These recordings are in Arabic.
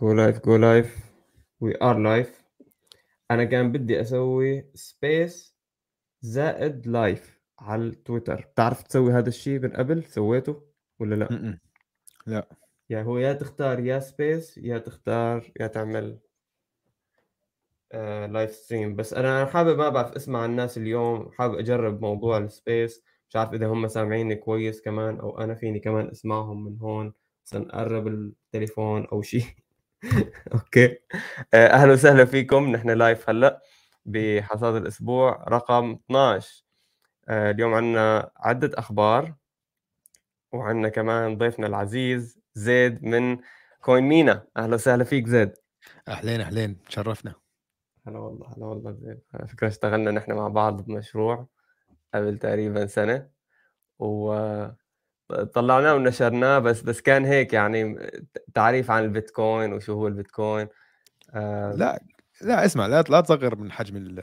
go live go live we are live أنا كان بدي أسوي space زائد live على التويتر بتعرف تسوي هذا الشيء من قبل؟ سويته ولا لا؟ م-م. لا. يعني هو يا تختار يا space يا تختار يا تعمل live آه، stream بس أنا حابب ما بعرف اسمع الناس اليوم. حابب أجرب موضوع ال space مش عارف إذا هم سامعيني كويس كمان أو أنا فيني كمان أسمعهم من هون. مثلا نقرب التليفون أو شيء okay. آه، أهلا وسهلا فيكم. نحن live هلأ بحصاد الأسبوع رقم 12 آه، اليوم عندنا عدة أخبار وعندنا كمان ضيفنا العزيز زيد من CoinMENA. أهلا وسهلا فيك زيد. أهلين أهلين. تشرفنا. هلا والله هلا والله زيد. على فكرة اشتغلنا نحن مع بعض بمشروع قبل تقريبا سنة و طلعناه ونشرناه بس بس كان هيك يعني تعريف عن البيتكوين وشو هو البيتكوين. آه. لا لا اسمع لا لا تصغر من حجم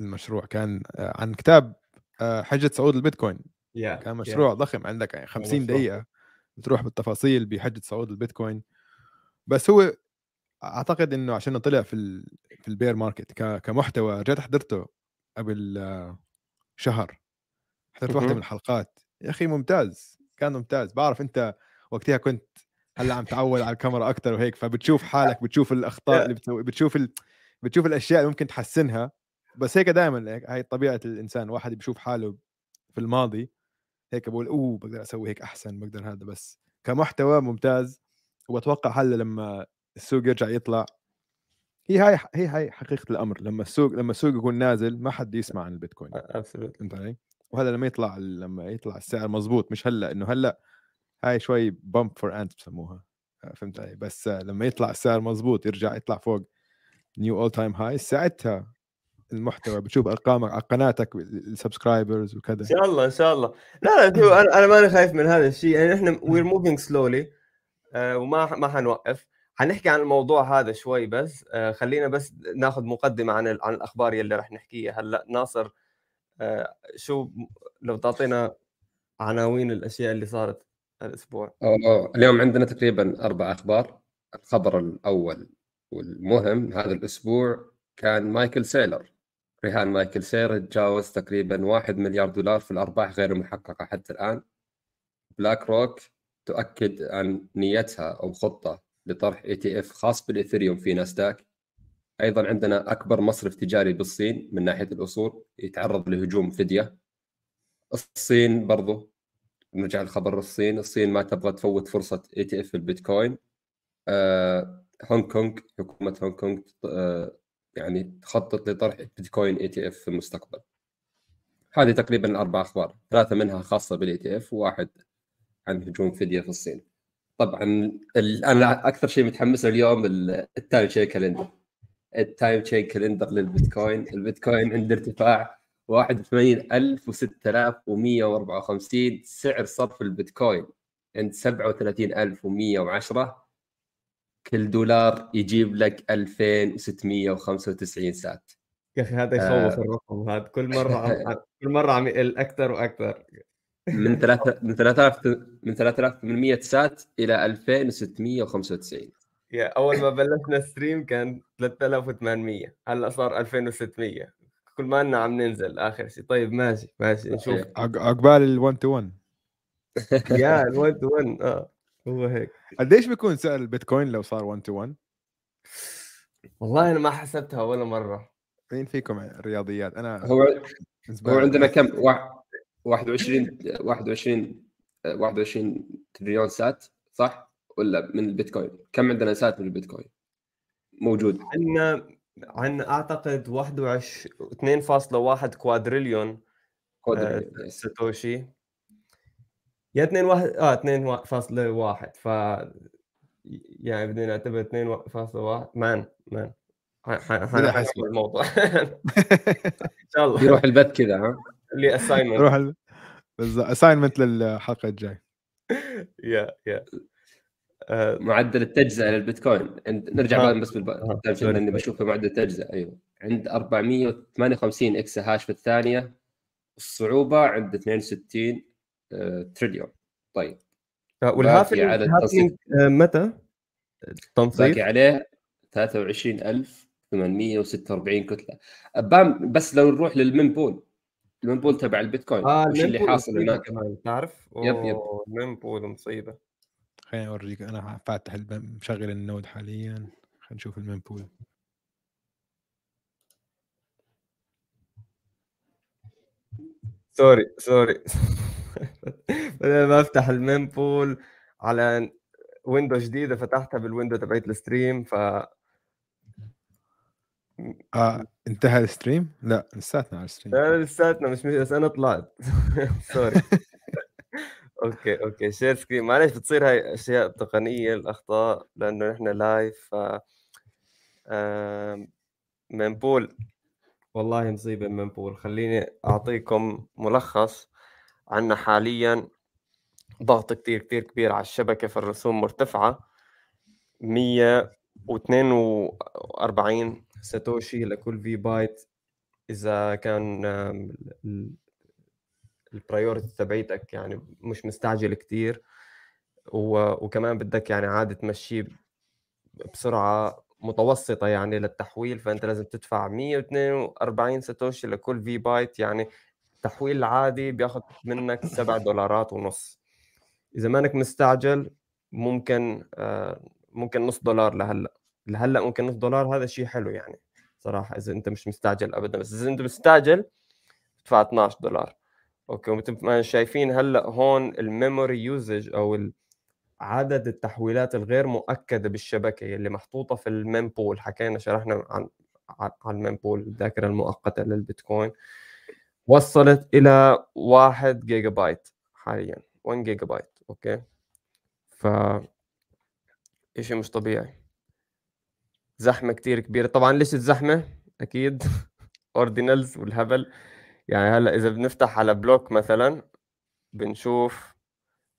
المشروع. كان آه، عن كتاب آه، حجة صعود البيتكوين. yeah, كان مشروع yeah. ضخم عندك يعني 50 دقيقة بتروح بالتفاصيل بحجة صعود البيتكوين. بس هو أعتقد إنه عشان طلع في في البير ماركت كمحتوى رجعت حضرته قبل شهر. حضرت واحدة من الحلقات. يا أخي ممتاز. كان ممتاز. بعرف أنت وقتها كنت هلأ عم تعود على الكاميرا أكثر وهيك فبتشوف حالك بتشوف الأخطاء اللي بتسوي بتشوف ال... بتشوف الأشياء اللي ممكن تحسنها. بس هيك دائما هاي طبيعة الإنسان. واحد بيشوف حاله في الماضي هيك بقول أوه بقدر أسوي هيك أحسن بقدر هذا. بس كمحتوى ممتاز. وأتوقع هلأ لما السوق يرجع يطلع هي هاي هي هاي حقيقة الأمر. لما السوق لما السوق يكون نازل ما حد يسمع عن البيتكوين. فهمت علي؟ وهذا لما يطلع لما يطلع السعر مزبوط مش هلأ إنه هلأ هاي شوي pump فور انت بسموها. فهمت علي؟ بس لما يطلع السعر مزبوط يرجع يطلع فوق new all time high ساعتها المحتوى بتشوف أرقامك على قناتك ال subscribers وكذا. إن شاء الله إن شاء الله. لا لا أنا أنا ماني خايف من هذا الشيء. يعني إحنا we're moving slowly وما ما حنوقف. حنحكي عن الموضوع هذا شوي بس آه خلينا بس ناخذ مقدمة عن عن الأخبار يلي رح نحكيها. هلأ ناصر آه شو لو تعطينا عناوين الأشياء اللي صارت الأسبوع أوه. اليوم عندنا تقريبا أربع أخبار. الخبر الأول والمهم هذا الأسبوع كان مايكل سيلر رهان مايكل سيلر تجاوز تقريبا واحد مليار دولار في الأرباح غير المحققه حتى الآن. بلاك روك تؤكد عن نيتها أو خطة لطرح ETF خاص بالاثيريوم في ناسداك. أيضا عندنا أكبر مصرف تجاري بالصين من ناحية الأصول يتعرض لهجوم فدية. الصين برضو نرجع لخبر الصين الصين ما تبغى تفوت فرصة ETF البيتكوين آه، هونغ كونغ حكومة هونغ كونغ آه، يعني تخطط لطرح بيتكوين ETF في المستقبل. هذه تقريبا الاربع أخبار ثلاثة منها خاصة بال ETF وواحد عن هجوم فدية في الصين. طبعا أنا أكثر شيء متحمس اليوم ال timechain calendar. ال timechain calendar للبيتكوين. البيتكوين عند ارتفاع 81154 سعر صرف البيتكوين عند 37110 كل دولار يجيب لك 2695 sat. يا أخي هذا يخوف آه. الرقم. هذا كل مرة عم كل مرة عم يقل أكثر وأكثر. من 3 من 3000 من 3800 sat إلى 2695 يا أول ما بلشنا stream كان 3800 هلأ صار 2600 كل ما لنا عم ننزل آخر شيء طيب ماشي ماشي نشوف. عقبال ال 1 to 1 يا ال 1 to 1 آه هو هيك. قديش بيكون سعر البيتكوين لو صار 1 to 1 والله أنا ما حسبتها ولا مرة. مين فيكم رياضيات؟ أنا هو هو عندنا كم؟ 21 21 21 تريليون سات صح؟ ولا من البيتكوين؟ كم عندنا سات من البيتكوين؟ موجود. عندنا عندنا أعتقد 21 2.1 كوادريليون آه ساتوشي. يا 2 واحد آه 2.1 ف يعني بدنا نعتبر 2.1 مان مان. حنحسب الموضوع. إن شاء الله. يروح البث كذا ها؟ اللي اساينمنت روح ال... اساينمنت للحلقة الجاية. يا يا معدل التجزئة للبيتكوين. نرجع بس بالترجمه اني بشوف معدل التجزئة. أيوه. عند 458 إكس هاش في الثانية الصعوبة عند 62 تريليون. طيب. وال halving متى؟ التنصيف باقي عليه 23846 كتلة. بام بس لو نروح لل mempool. ال mempool تبع البيتكوين. آه وش اللي حاصل هناك؟ تعرف؟ yep، yep. أوه، ال mempool مصيبة. خليني أوريك أنا فاتح مشغل ال node حاليا خلينا نشوف ال mempool sorry sorry. بدل ما أفتح ال mempool على window جديدة فتحتها بال window تبعت ال stream ف آه انتهى ال stream؟ لا لساتنا على ال stream. لا لساتنا مش مش بس أنا طلعت. sorry. okay okay. share screen معلش بتصير هاي أشياء تقنية الأخطاء لأنه نحن live ف mempool والله مصيبة mempool خليني أعطيكم ملخص عنا حاليا. ضغط كتير كتير كبير على الشبكة فالرسوم مرتفعة. 142 ساتوشي لكل vByte إذا كان ال priority تبعيتك يعني مش مستعجل كتير. وكمان بدك يعني عادي تمشيه بسرعة متوسطة يعني للتحويل فأنت لازم تدفع 142 ساتوشي لكل vByte يعني التحويل العادي بياخذ منك 7 دولارات ونص إذا مانك مستعجل ممكن آه، ممكن نص دولار لهلأ لهلأ ممكن نص دولار هذا شيء حلو يعني صراحة إذا أنت مش مستعجل أبدا بس إذا أنت مستعجل تدفع 12 دولار okay ومثل ما شايفين هلأ هون ال memory usage أو عدد التحويلات الغير مؤكدة بالشبكة اللي محطوطة في ال mempool حكينا شرحنا عن عن ال mempool الذاكرة المؤقتة للبيتكوين. وصلت إلى 1 جيجا بايت حاليا 1 جيجا بايت okay؟ ف شيء مش طبيعي. زحمة كتير كبيرة. طبعا ليش الزحمة؟ أكيد. Ordinals والهبل. يعني هلأ إذا بنفتح على block مثلا بنشوف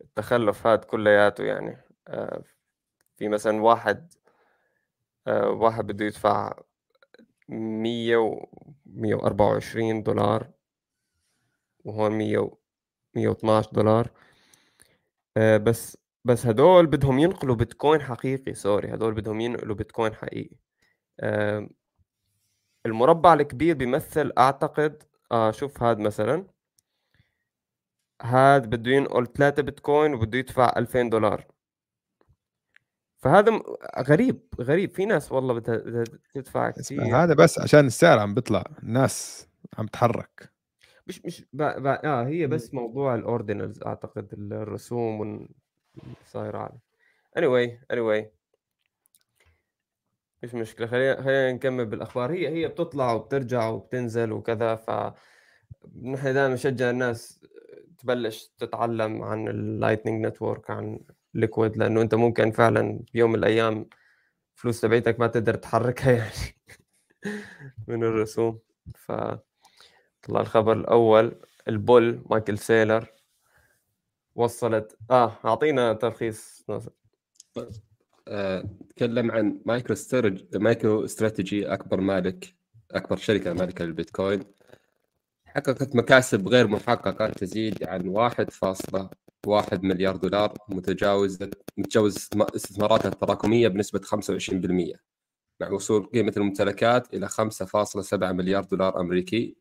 التخلف هاد كلياته يعني آه، في مثلا واحد آه، واحد بده يدفع مية و مية وأربعة وعشرين دولار وهون مية و مية واثناش دولار آه، بس بس هدول بدهم ينقلوا بيتكوين حقيقي سوري هدول بدهم ينقلوا بيتكوين حقيقي. المربع الكبير بيمثل أعتقد آه شوف هاد مثلا. هاد بده ينقل 3 بيتكوين وبده يدفع 2000 دولار. فهذا غريب غريب. في ناس والله بدها تدفع كثير هذا بس عشان السعر عم بيطلع الناس عم تتحرك مش مش ب... ب... آه هي بس موضوع الاوردينالز أعتقد الرسوم صايرة عليه. Anyway anyway. مش مشكلة. خلينا خلينا نكمل بالأخبار. هي هي بتطلع وبترجع وبتنزل وكذا ف نحن دائما نشجع الناس تبلش تتعلم عن ال Lightning Network عن Liquid لأنه أنت ممكن فعلا بيوم من الأيام فلوس تبعتك ما تقدر تحركها يعني من الرسوم. ف طلع الخبر الأول البول مايكل سيلر وصلت آه أعطينا تلخيص ناصر آه، نتكلم عن مايكرو مايكرو استراتيجي أكبر مالك أكبر شركة مالكة للبيتكوين. حققت مكاسب غير محققة تزيد عن 1.1 مليار دولار متجاوزه متجاوز استثما- استثماراتها التراكمية بنسبة 25% مع وصول قيمة الممتلكات إلى 5.7 مليار دولار أمريكي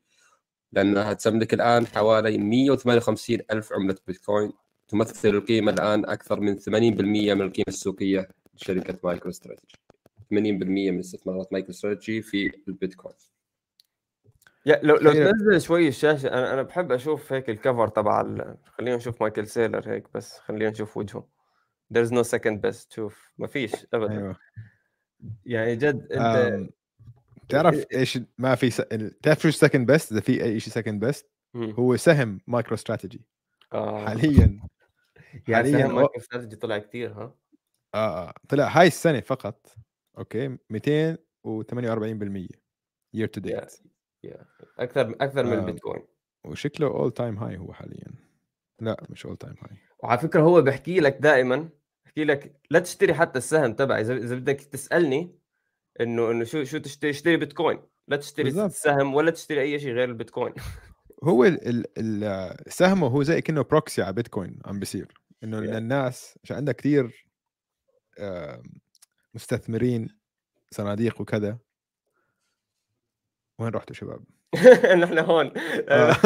لأنها تملك الآن حوالي 158 ألف عملة بيتكوين. تمثل القيمة الآن أكثر من 80% من القيمة السوقية لشركه مايكرو استراتيجي 80% من استثمارات مايكرو استراتيجي في البيتكوين. يا لو لو. تنزل شوي الشاشة أنا أنا بحب أشوف هيك الكفر تبع ال... خلينا نشوف مايكل سيلر هيك بس خلينا نشوف وجهه. There's no second best شوف ما فيش ابدا. أيوه. يعني جد أنت تعرف إيش ما في س... تعرف شو ال second best إذا في أي شيء second best. هو سهم مايكرو استراتيجي آه. حاليا. يعني حالياً مايكرو استراتيجي طلع كثير ها؟ آه آه، طلع هاي السنة فقط. okay 248% year to date أكثر أكثر من آه. البيتكوين. وشكله اول time هاي هو حاليا. لا مش اول time هاي وعلى فكرة هو بحكي لك دائما بحكي لك لا تشتري حتى السهم تبعي. إذا بدك تسألني إنه إنه شو شو تشتري اشتري بيتكوين. لا تشتري بالضبط. السهم ولا تشتري أي شيء غير البيتكوين. هو ال- ال- ال- سهمه هو زي كأنه بروكسي على بيتكوين عم بيصير. إنه Yeah. yeah. الناس عشان عندها كثير مستثمرين صناديق وكذا. وين رحتوا شباب؟ نحن هون. آه.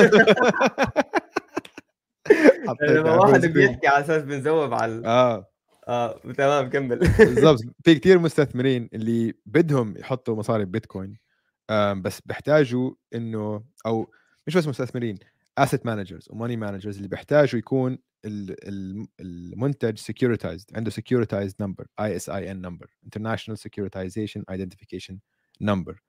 حطيت لما واحد بيحكي على أساس بنزوب على آه. آه تمام كمل. بالضبط. في كتير مستثمرين اللي بدهم يحطوا مصاري ببيتكوين بس بيحتاجوا إنه أو مش بس مستثمرين asset managers و money managers اللي بيحتاجوا يكون ال- ال- المنتج securitized عنده securitized number ISIN number international securitization identification number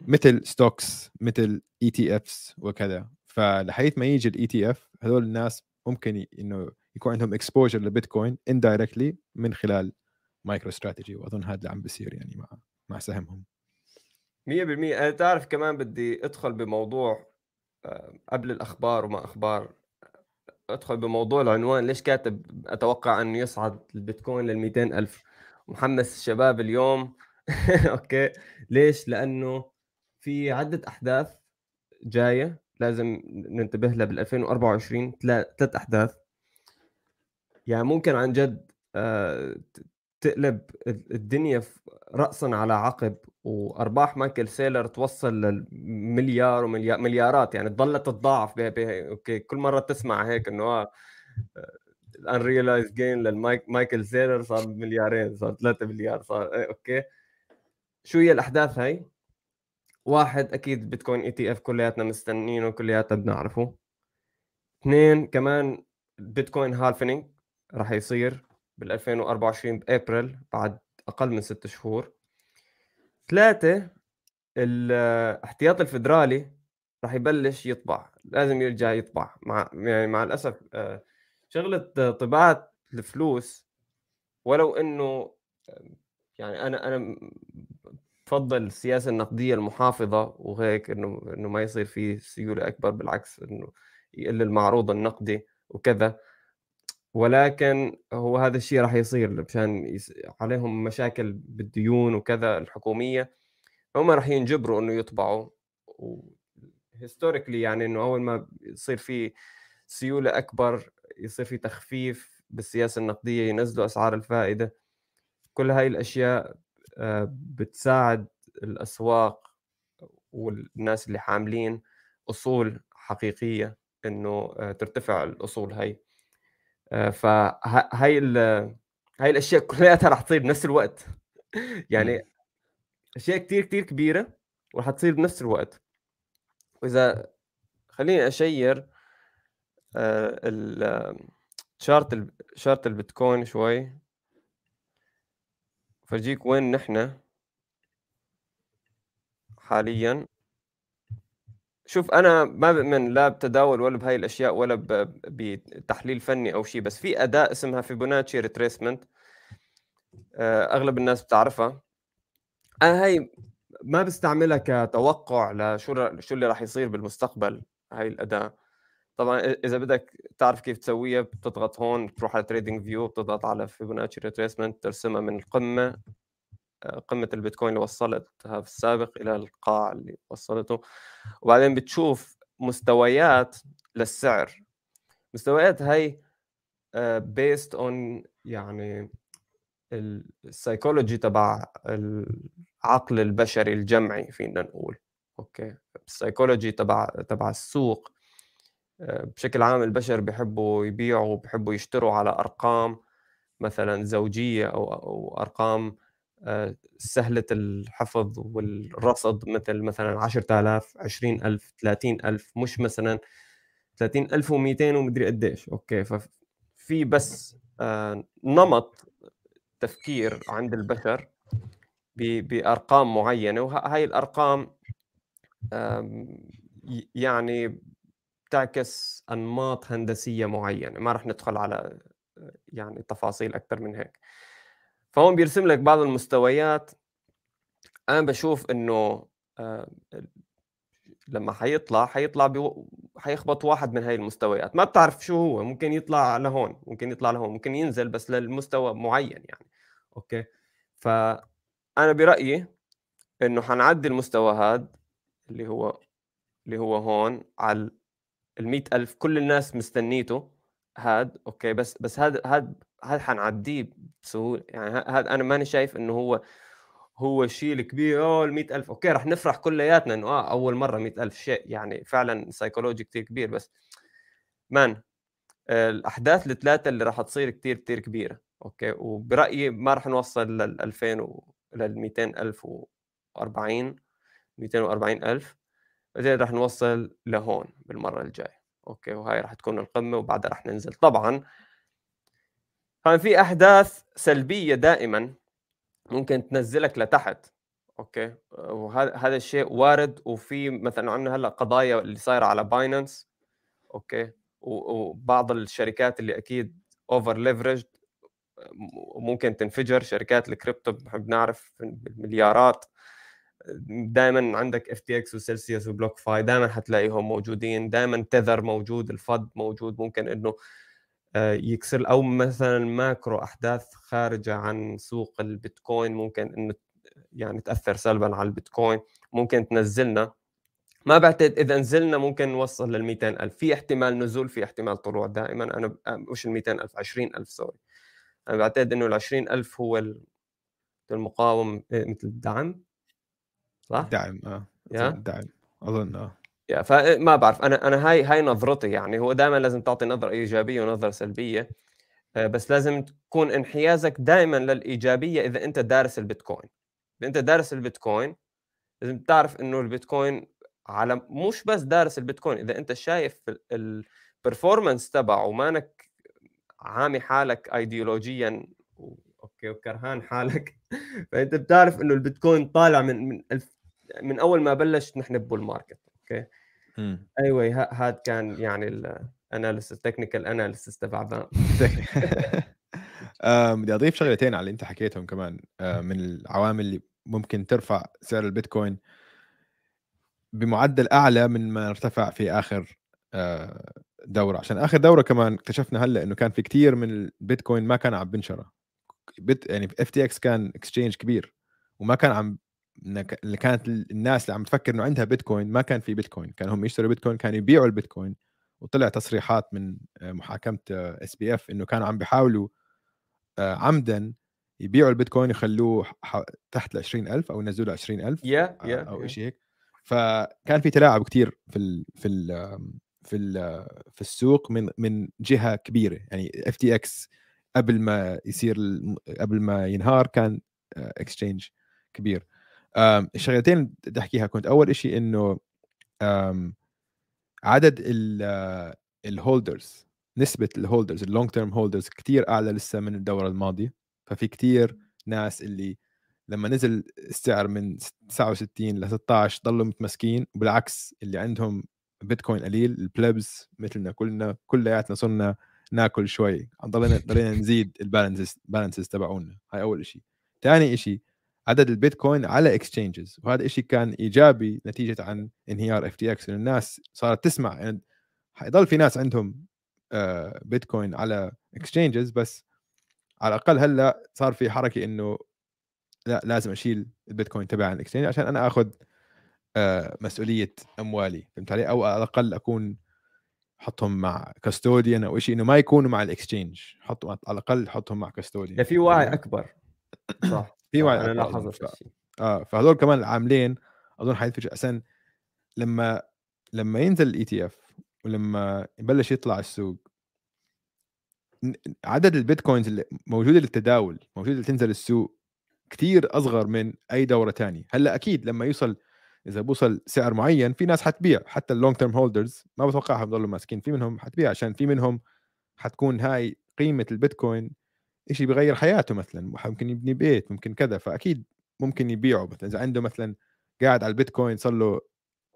مثل stocks مثل ETFs وكذا. فلحيث ما يجي ال ETF هذول الناس ممكن إنه يكون عندهم exposure لبيتكوين indirectly من خلال مايكرو استراتيجي وأظن هذا اللي عم بيصير يعني مع مع سهمهم. 100% أنا تعرف كمان بدي أدخل بموضوع قبل الأخبار وما أخبار أدخل بموضوع العنوان ليش كاتب أتوقع أنه يصعد البيتكوين لل 200 ألف؟ محمس الشباب اليوم. okay. ليش؟ لأنه في عدة أحداث جاية لازم ننتبه لها بال 2024 ثلاث أحداث. يعني ممكن عن جد آه، تقلب الدنيا راسا على عقب وأرباح مايكل سيلر توصل للمليار ومليار مليارات يعني تضلت تتضاعف okay كل مرة تسمع هيك إنه آه ال unrealized gain للمايكل سيلر صار مليارين صار 3 مليار صار إيه، okay. شو هي الأحداث هاي؟ واحد أكيد بيتكوين ETF كلياتنا مستنينه كلياتنا بنعرفه. اثنين كمان بيتكوين halving راح يصير. بال 2024 بأبريل بعد أقل من ست شهور. ثلاثة الاحتياط الفدرالي راح يبلش يطبع لازم يرجع يطبع. مع يعني مع الأسف آه، شغلة طباعة الفلوس ولو إنه يعني أنا أنا بفضل السياسة النقدية المحافظة وهيك إنه إنه ما يصير في سيولة أكبر بالعكس إنه يقل المعروض النقدي وكذا. ولكن هو هذا الشيء راح يصير مشان يس... عليهم مشاكل بالديون وكذا الحكومية. هم راح ينجبروا إنه يطبعوا. historically يعني إنه أول ما يصير في سيولة أكبر يصير في تخفيف بالسياسة النقدية ينزلوا أسعار الفائدة. كل هاي الأشياء آه، بتساعد الأسواق والناس اللي حاملين أصول حقيقية إنه آه، ترتفع الأصول هاي. فهاي ال- هاي الأشياء كلياتها رح تصير بنفس الوقت. يعني أشياء كتير كتير كبيرة ورح تصير بنفس الوقت. وإذا خليني أشير آه، ال- آه، chart ال- chart البيتكوين شوي. فرجيك وين نحن حاليا. شوف أنا ما بؤمن لا بتداول ولا بهاي الأشياء ولا بتحليل فني أو شيء بس في أداة اسمها فيبوناتشي retracement أغلب الناس بتعرفها. أنا هاي ما بستعملها كتوقع لشو شو اللي راح يصير بالمستقبل هاي الأداة. طبعا إذا بدك تعرف كيف تسويها بتضغط هون بتروح على تريدنج فيو بتضغط على فيبوناتشي retracement ترسمها من القمه آه، قمة البيتكوين اللي وصلتها في السابق إلى القاع اللي وصلته. وبعدين بتشوف مستويات للسعر. مستويات هاي based on يعني السايكولوجي تبع العقل البشري الجمعي فينا نقول. okay؟ ال psychology تبع تبع السوق. آه، بشكل عام البشر بيحبوا يبيعوا بيحبوا يشتروا على أرقام مثلا زوجية أو أو أرقام آه، سهلة الحفظ والرصد مثل مثلا 10000 20000 30000 مش مثلا 30200 ومدري قديش. okay ففي بس آه، نمط تفكير عند البشر بأرقام معينة وهاي الأرقام يعني تعكس أنماط هندسية معينة. ما راح ندخل على آه، يعني تفاصيل أكثر من هيك. فهون بيرسم لك بعض المستويات. أنا بشوف إنه آه، لما حيطلع حيطلع بو... حيخبط واحد من هاي المستويات. ما بتعرف شو هو ممكن يطلع لهون ممكن يطلع لهون ممكن ينزل بس للمستوى معين يعني. okay؟ فأنا برأيي إنه حنعدي المستوى هذا اللي هو اللي هو هون على ال ألف. كل الناس مستنيته هاد. okay؟ بس بس هذا هاد هذا حنعديه بسهولة؟ يعني هذا أنا ماني شايف إنه هو هو الشيء الكبير أوه ال 100000 okay رح نفرح كلياتنا إنه آه أول مرة 100000 شيء يعني فعلا سايكولوجي كثير كبير بس مان الأحداث الثلاثة اللي راح تصير كثير كثير كبيرة okay وبرأيي ما راح نوصل لل 2000 و لل 200040 240000 بعدين راح نوصل لهون بالمرة الجاية okay وهاي راح تكون القمة وبعدها راح ننزل. طبعا كان في أحداث سلبية دائما ممكن تنزلك لتحت okay؟ وهذا هذا الشيء وارد وفي مثلا عندنا هلأ قضايا اللي صايرة على Binance okay؟ وبعض الشركات اللي أكيد over leverage وممكن تنفجر شركات الكريبتو بنحب نعرف بالمليارات. دائما عندك FTX و Celsius و BlockFi دائما حتلاقيهم موجودين دائما Tether موجود ال FUD موجود ممكن إنه يكسر أو مثلا macro أحداث خارجة عن سوق البيتكوين ممكن إنه يعني تأثر سلبا على البيتكوين ممكن تنزلنا. ما بعتقد إذا نزلنا ممكن نوصل لل ألف. في احتمال نزول في احتمال طلوع. دائما أنا مش ال ألف 20000 سوري. أنا بعتقد إنه ال 20000 هو المقاوم إيه، مثل الدعم صح؟ دعم آه. دعم أظن آه. يا فما بعرف. أنا أنا هاي هاي نظرتي يعني. هو دائما لازم تعطي نظرة إيجابية ونظرة سلبية. آه، بس لازم تكون انحيازك دائما للإيجابية إذا أنت دارس البيتكوين. إذا أنت دارس البيتكوين لازم تعرف إنه البيتكوين على مش بس دارس البيتكوين إذا أنت شايف ال performance تبعه ومانك عامي حالك ايديولوجيا okay وكرهان حالك. فأنت بتعرف إنه البيتكوين طالع من من من أول ما بلش نحن bull market. okay. أيوه anyway, هذا كان يعني ال analysis technical analysis تبع بدي أضيف شغلتين على اللي أنت حكيتهم كمان. من العوامل اللي ممكن ترفع سعر البيتكوين بمعدل أعلى من ما ارتفع في آخر دورة. عشان آخر دورة كمان اكتشفنا هلأ إنه كان في كتير من البيتكوين ما كان عم بنشرى. بت يعني FTX كان exchange كبير وما كان عم اللي كانت الناس اللي عم تفكر إنه عندها بيتكوين ما كان في بيتكوين. كانوا هم يشتروا بيتكوين كانوا يبيعوا البيتكوين. وطلع تصريحات من آه، محاكمة SBF إنه كانوا عم بيحاولوا آه، عمدا يبيعوا البيتكوين يخلوه تحت ال 20000 أو ينزلوا له 20000 yeah, yeah, أو شيء هيك. فكان في تلاعب كثير في ال في ال في ال في السوق من من جهة كبيرة. يعني FTX قبل ما يصير قبل ما ينهار كان exchange كبير. الشغلتين بدي أحكيها. كنت أول شيء إنه عدد ال holders نسبة ال holders ال long term holders كثير أعلى لسه من الدورة الماضية. ففي كثير ناس اللي لما نزل السعر من 69 ل 16 ضلوا متمسكين. وبالعكس اللي عندهم بيتكوين قليل ال plebs مثلنا كلنا كلياتنا صرنا ناكل شوي. ضلينا ضلينا نزيد ال balances balances تبعونا. هاي أول شيء ثاني شيء عدد البيتكوين على exchanges وهذا الشيء كان إيجابي نتيجة عن انهيار FTX الناس صارت تسمع. يعني حيضل في ناس عندهم بيتكوين آه، على exchanges بس على الأقل هلأ صار في حركة إنه لا لازم أشيل البيتكوين تبعي عن ال exchange عشان أنا آخذ آه، مسؤولية أموالي. فهمت علي أو على الأقل أكون حطهم مع custodian أو شيء إنه ما يكونوا مع ال exchange حطهم على الأقل حطهم مع custodian في وعي أكبر. صح. في وعي أنا لاحظت ف... آه فهذول كمان العاملين اظن حينفجر عشان لما لما ينزل ال ETF ولما يبلش يطلع السوق عدد البيتكوينز اللي موجوده للتداول موجوده اللي تنزل السوق كثير أصغر من أي دورة تانية. هلأ أكيد لما يوصل إذا بوصل سعر معين في ناس حتبيع حتى ال long term holders ما بتوقعهم يضلوا ماسكين في منهم حتبيع عشان في منهم حتكون هاي قيمة البيتكوين شيء بيغير حياته مثلا ممكن يبني بيت ممكن كذا فأكيد ممكن يبيعه مثلا. إذا عنده مثلا قاعد على البيتكوين صار له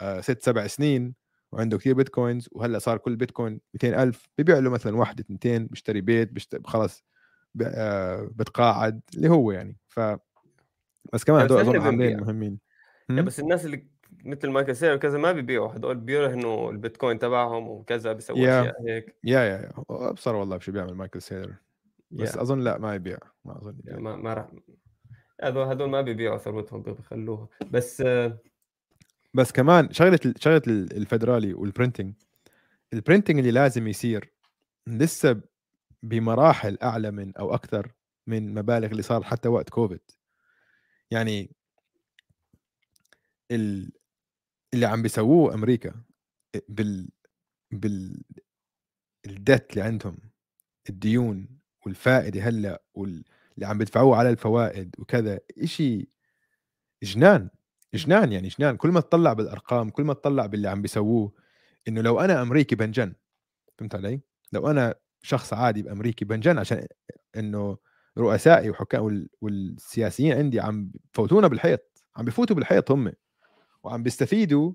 آه، ست سبع سنين وعنده كثير بيتكوينز وهلأ صار كل بيتكوين 200 ألف ببيع له مثلا واحد اثنتين بيشتري بيت بيشتري خلص آه، بتقاعد اللي هو يعني. ف بس كمان هدول عاملين مهمين بس الناس اللي مثل مايكل سير وكذا ما بيبيعوا. هدول بيرهنوا البيتكوين تبعهم وكذا بيسووا أشياء هيك. يا يا يا أبصر والله بشو بيعمل مايكل سير بس yeah. أظن لا ما يبيع ما أظن يبيع. ما ما راح هذول هذول ما بيبيعوا ثروتهم بيخلوها بس بس كمان شغلة شغلة الفدرالي وال printing ال printing اللي لازم يصير لسه بمراحل أعلى من أو أكثر من مبالغ اللي صار حتى وقت كوفيد يعني ال... اللي عم بيسووه أمريكا بال بال الدت اللي عندهم الديون والفائدة هلأ واللي عم بيدفعوه على الفوائد وكذا إشي جنان جنان يعني جنان كل ما تطلع بالأرقام كل ما تطلع باللي عم بيسووه إنه لو أنا أمريكي بنجن فهمت علي؟ لو أنا شخص عادي بأمريكي بنجن عشان إنه رؤسائي وحكام والسياسيين عندي عم بفوتونا بالحيط عم بفوتوا بالحيط هم وعم بيستفيدوا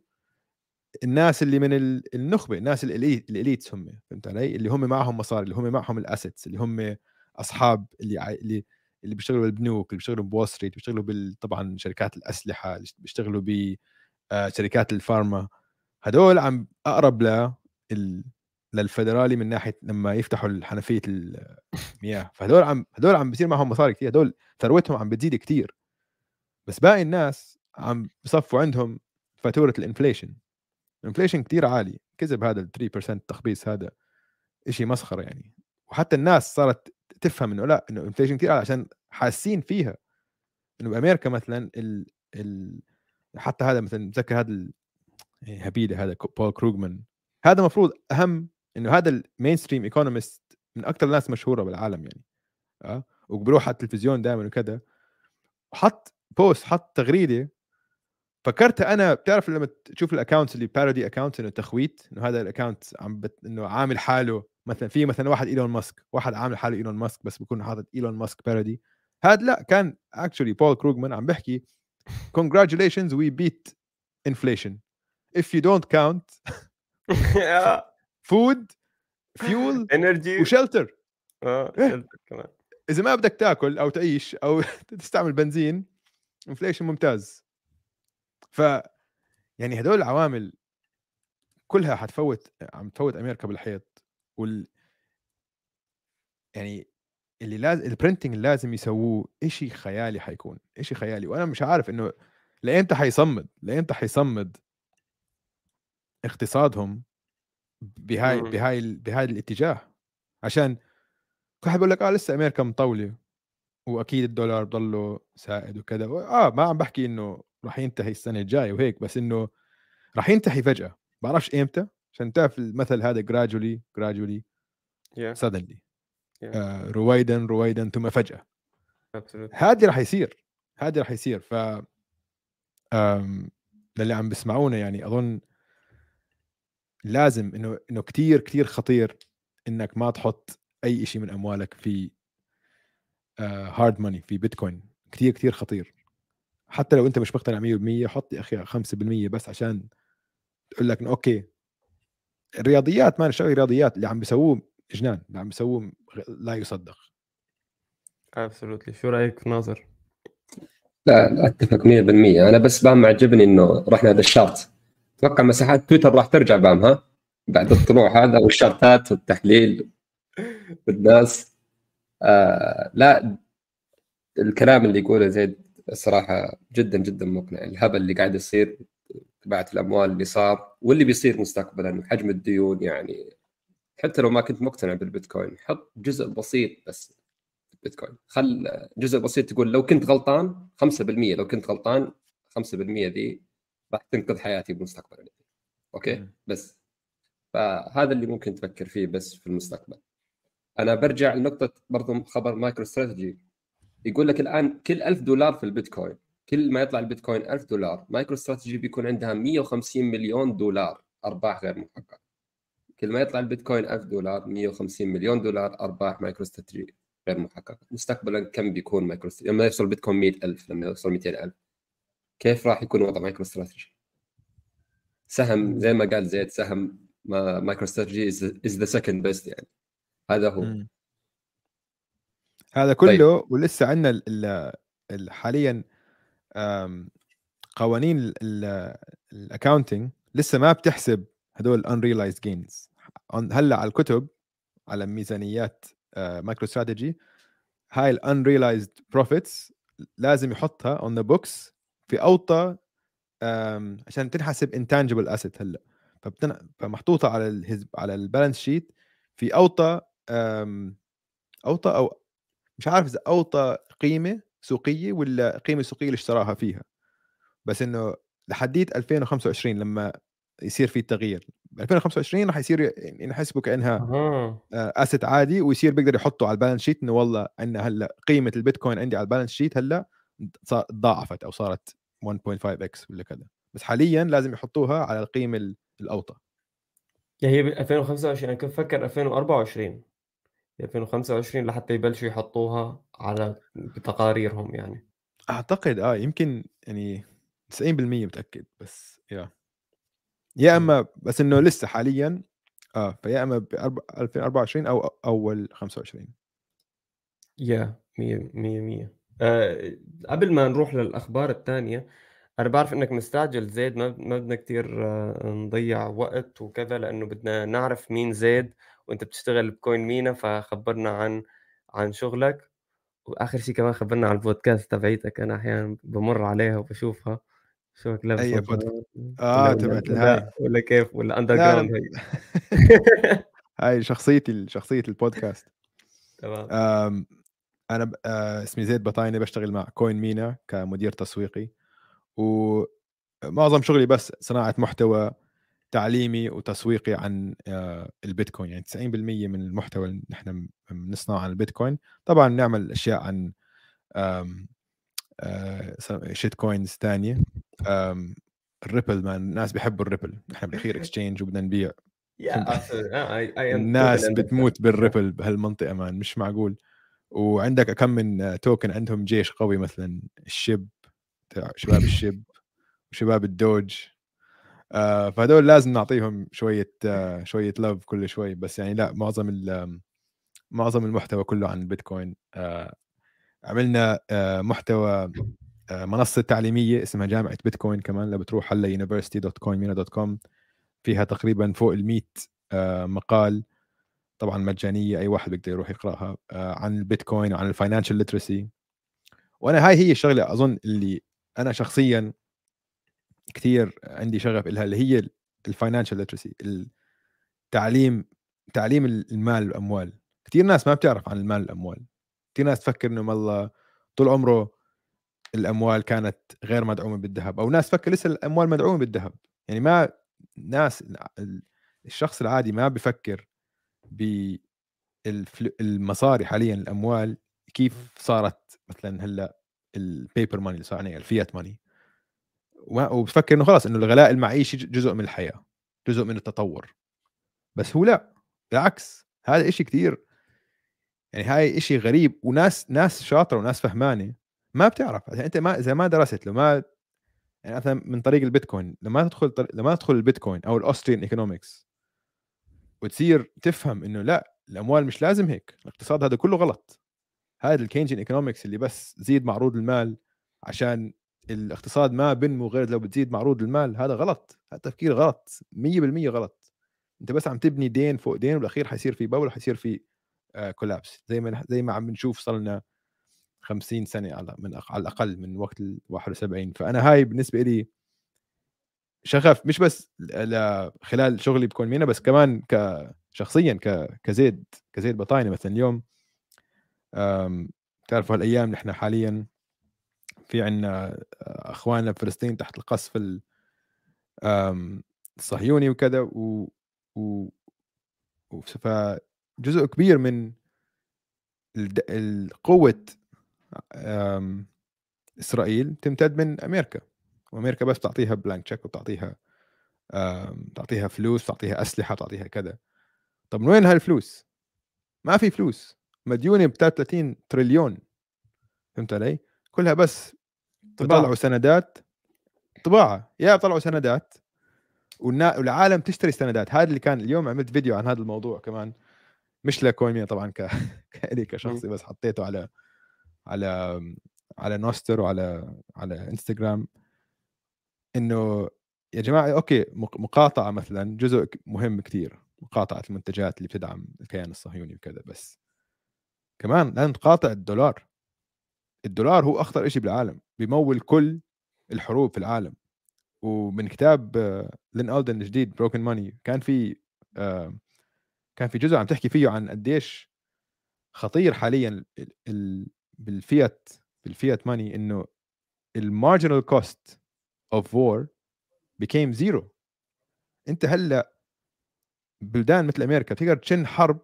الناس اللي من النخبة الناس ال elite ال elites هم فهمت علي؟ اللي هم معهم مصاري اللي هم معهم ال assets اللي هم أصحاب اللي اللي اللي بيشتغلوا بالبنوك اللي بيشتغلوا ب Wall Street بيشتغلوا بال طبعا شركات الأسلحة اللي بيشتغلوا بشركات آه، ال pharma. هدول عم أقرب ل للفدرالي من ناحية لما يفتحوا حنفية المياه. فهدول عم هدول عم بيصير معهم مصاري كثير هدول ثروتهم عم بتزيد كثير بس باقي الناس عم بصفوا عندهم فاتورة ال inflation. ال inflation كثير عالي كذب هذا ال 3% تخبيص هذا شيء مسخرة يعني. وحتى الناس صارت تفهم إنه لا إنه inflation كثير عشان حاسين فيها. إنه بأمريكا مثلا ال ال حتى هذا مثلا متذكر هذا هبيده هذا بول كروجمان هذا المفروض أهم إنه هذا ال mainstream economist من أكثر الناس مشهورة بالعالم يعني. آه؟ وبروح على التلفزيون دائما وكذا. وحط post حط تغريدة فكرت أنا بتعرف لما تشوف ال accounts اللي parody account إنه تخويت إنه هذا ال account عم بت... إنه عامل حاله مثلا في مثلا واحد إيلون ماسك واحد عامل حاله إيلون ماسك بس بيكون حاطط إيلون ماسك parody هذا لا كان actually بول كروجمان عم بيحكي congratulations we beat inflation. If you don't count food fuel energy. و shelter آه shelter كمان. إذا ما بدك تأكل أو تعيش أو تستعمل بنزين inflation ممتاز. ف يعني هدول العوامل كلها حتفوت عم تفوت أمريكا بالحيط وال يعني اللي لازم ال printing اللي لازم يسووه شيء خيالي حيكون شيء خيالي. وأنا مش عارف إنه لايمتى حيصمد؟ لايمتى حيصمد اقتصادهم بهاي بهاي بهاي الاتجاه؟ عشان كل حد بيقول لك آه لسه أمريكا مطولة وأكيد الدولار ضله سائد وكذا آه ما عم بحكي إنه راح ينتهي السنة الجاية وهيك بس إنه راح ينتهي فجأة. بعرفش إمتى عشان تعرف المثل هذا gradually gradually yeah. suddenly. Yeah. آه رويدا رويدا ثم فجأة. هذه راح يصير هذه راح يصير. ف للي عم بيسمعونا يعني أظن لازم إنه إنه كثير كثير خطير إنك ما تحط أي شيء من أموالك في hard uh, money في بيتكوين كثير كثير خطير. حتى لو أنت مش مقتنع 100% حط يا أخي 5% بس عشان تقول لك okay. الرياضيات ما نشتغل رياضيات اللي عم بيسووه جنان اللي عم بيسووه لا يصدق. absolutely شو رأيك ناصر؟ لا أتفق 100% أنا بس بام معجبني إنه رحنا هذا الشارت أتوقع مساحات تويتر راح ترجع بام ها؟ بعد الطلوع هذا والشارتات والتحليل والناس. آه لا الكلام اللي يقوله زيد الصراحه جدا جدا مقنع. الهبل اللي قاعد يصير تبعة الأموال اللي صار واللي بيصير مستقبلا حجم الديون يعني. حتى لو ما كنت مقتنع بالبيتكوين حط جزء بسيط بس في البيتكوين خل جزء بسيط تقول لو كنت غلطان 5% لو كنت غلطان 5% ذي راح تنقذ حياتي بالمستقبل okay. بس. فهذا اللي ممكن تفكر فيه بس في المستقبل. أنا برجع لنقطة برضو خبر مايكرو استراتيجي. يقول لك الآن كل 1000 دولار في البيتكوين كل ما يطلع البيتكوين 1000 دولار مايكرو استراتيجي بيكون عندها 150 مليون دولار أرباح غير محققة. كل ما يطلع البيتكوين 1000 دولار 150 مليون دولار أرباح مايكرو استراتيجي غير محققة. مستقبلا كم بيكون مايكرو استراتيجي لما يوصل البيتكوين 100000 لما يوصل 200000 كيف راح يكون وضع مايكرو استراتيجي سهم زي ما قال زيد سهم مايكرو استراتيجي is the second best يعني. هذا هو. م. هذا كله طيب. ولسه عندنا حاليا قوانين ال accounting لسه ما بتحسب هدول unrealized gains هلأ على الكتب على ميزانيات مايكرو استراتيجي هاي ال unrealized profits لازم يحطها on the books في أوطى عشان تنحسب intangible asset هلأ فبتن... فمحطوطة على الهزب على ال balance sheet في أوطى أوطى أو مش عارف إذا أوطى قيمة سوقية ولا قيمة سوقية اللي اشتراها فيها. بس إنه لحديت 2025 لما يصير في تغيير. 2025 راح يصير ينحسبوا كأنها asset عادي ويصير بيقدر يحطه على ال balance sheet إنه والله عندنا هلأ قيمة البيتكوين عندي على ال balance sheet هلأ تضاعفت أو صارت 1.5 x ولا كذا. بس حاليا لازم يحطوها على القيمة ال- الأوطى. yeah هي ب 2025 أنا كنت فكر 2024 ب 2025 لحتى يبلشوا يحطوها على بتقاريرهم يعني. أعتقد آه يمكن يعني 90% متأكد بس يا يا. إما بس إنه لسه حاليا آه فيا إما ب 2024 أو أول 25 يا مية مية مية. أه قبل ما نروح للأخبار الثانية أنا بعرف إنك مستعجل زيد ما ما بدنا كتير آه، نضيع وقت وكذا لأنه بدنا نعرف مين زيد وأنت بتشتغل بكوين مينا فخبرنا عن عن شغلك. وآخر شيء كمان خبرنا عن البودكاست تبعيتك أنا أحيانا بمر عليها وبشوفها. شوك لابس نظارات آه، ولا تبعت الهاي. ولا كيف ولا لا. جراوند هي هاي. شخصيتي شخصية البودكاست. تمام. أنا آه، اسمي زيد بطاينه بشتغل مع كوين مينا كمدير تسويقي. ومعظم شغلي بس صناعة محتوى تعليمي وتسويقي عن آه، البيتكوين. يعني 90% من المحتوى اللي نحن بنصنعه عن البيتكوين. طبعا نعمل أشياء عن آه، shitcoins ثانية الريبل man الناس بيحبوا الريبل. نحن بالاخير exchange وبدنا نبيع. الناس. بتموت بالريبل بهالمنطقة man مش معقول. وعندك كم من token عندهم جيش قوي مثلا ال Shib شباب ال Shib وشباب ال Doge. فهدول لازم نعطيهم شوية آه شوية love كل شوي. بس يعني لا معظم معظم المحتوى كله عن البيتكوين. آه عملنا آه محتوى آه منصة تعليمية اسمها جامعة بيتكوين كمان. لو بتروح هلا university.coinmina.com فيها تقريبا فوق ال 100 آه مقال. طبعا مجانية أي واحد بيقدر يروح يقرأها. آه عن البيتكوين وعن ال financial literacy وأنا هاي هي الشغلة أظن اللي أنا شخصيا كثير عندي شغف لها اللي هي ال financial literacy التعليم تعليم المال والأموال. كثير ناس ما بتعرف عن المال والأموال. كثير ناس تفكر إنه والله طول عمره الأموال كانت غير مدعومة بالذهب أو ناس تفكر لسه الأموال مدعومة بالذهب. يعني ما ناس الشخص العادي ما بفكر بالمصاري حاليا الأموال كيف صارت مثلا هلأ البيبر ماني اللي صار عليها الفيات ماني وبفكر إنه خلاص إنه الغلاء المعيشي جزء من الحياة جزء من التطور. بس هو لا بالعكس هذا إشي كثير يعني هاي إشي غريب وناس ناس شاطرة وناس فهمانة ما بتعرف. يعني أنت ما إذا ما درست لو ما يعني مثلا من طريق البيتكوين لما تدخل لما تدخل البيتكوين أو ال Austrian economics وتصير تفهم إنه لا الأموال مش لازم هيك الاقتصاد هذا كله غلط. هذا ال Keynesian economics اللي بس زيد معروض المال عشان الاقتصاد ما بنمو غير لو بتزيد معروض المال هذا غلط هذا تفكير غلط 100% غلط. أنت بس عم تبني دين فوق دين والأخير حيصير في بول حيصير في كولابس زي ما زي ما عم بنشوف صار لنا 50 سنة على من على الأقل من وقت ال 71 فأنا هاي بالنسبة لي شغف مش بس خلال شغلي بكون مينا بس كمان كشخصيا كزيد كزيد بطاينة. مثلا اليوم أم، تعرفوا هالأيام نحن حاليا في عنا أخواننا بفلسطين تحت القصف الصهيوني وكذا و, و... فجزء كبير من أم، إسرائيل تمتد من أمريكا وأمريكا بس تعطيها blank check وتعطيها تعطيها فلوس تعطيها أسلحة تعطيها كذا طب من وين هالفلوس؟ ما في فلوس مديونة ب 33 تريليون فهمت علي؟ كلها بس طباعة. بيطلعوا سندات. طباعة يا بيطلعوا سندات. والنا... والعالم تشتري سندات. هذا اللي كان اليوم عملت فيديو عن هذا الموضوع كمان. مش لكوين طبعا ك... كإلي كشخصي بس حطيته على على على نوستر وعلى على إنستغرام. إنه يا جماعة okay مق- مقاطعة مثلا جزء مهم كثير مقاطعة المنتجات اللي بتدعم الكيان الصهيوني وكذا بس كمان لازم تقاطع الدولار. الدولار هو أخطر شيء بالعالم بيمول كل الحروب في العالم. ومن كتاب آه، لين ألدن الجديد Broken Money كان في آه، كان في جزء عم تحكي فيه عن قديش خطير حاليا ال- ال- بالفيات بال fiat money إنه ال marginal cost of war became zero أنت هلأ بلدان مثل أمريكا تقدر تشن حرب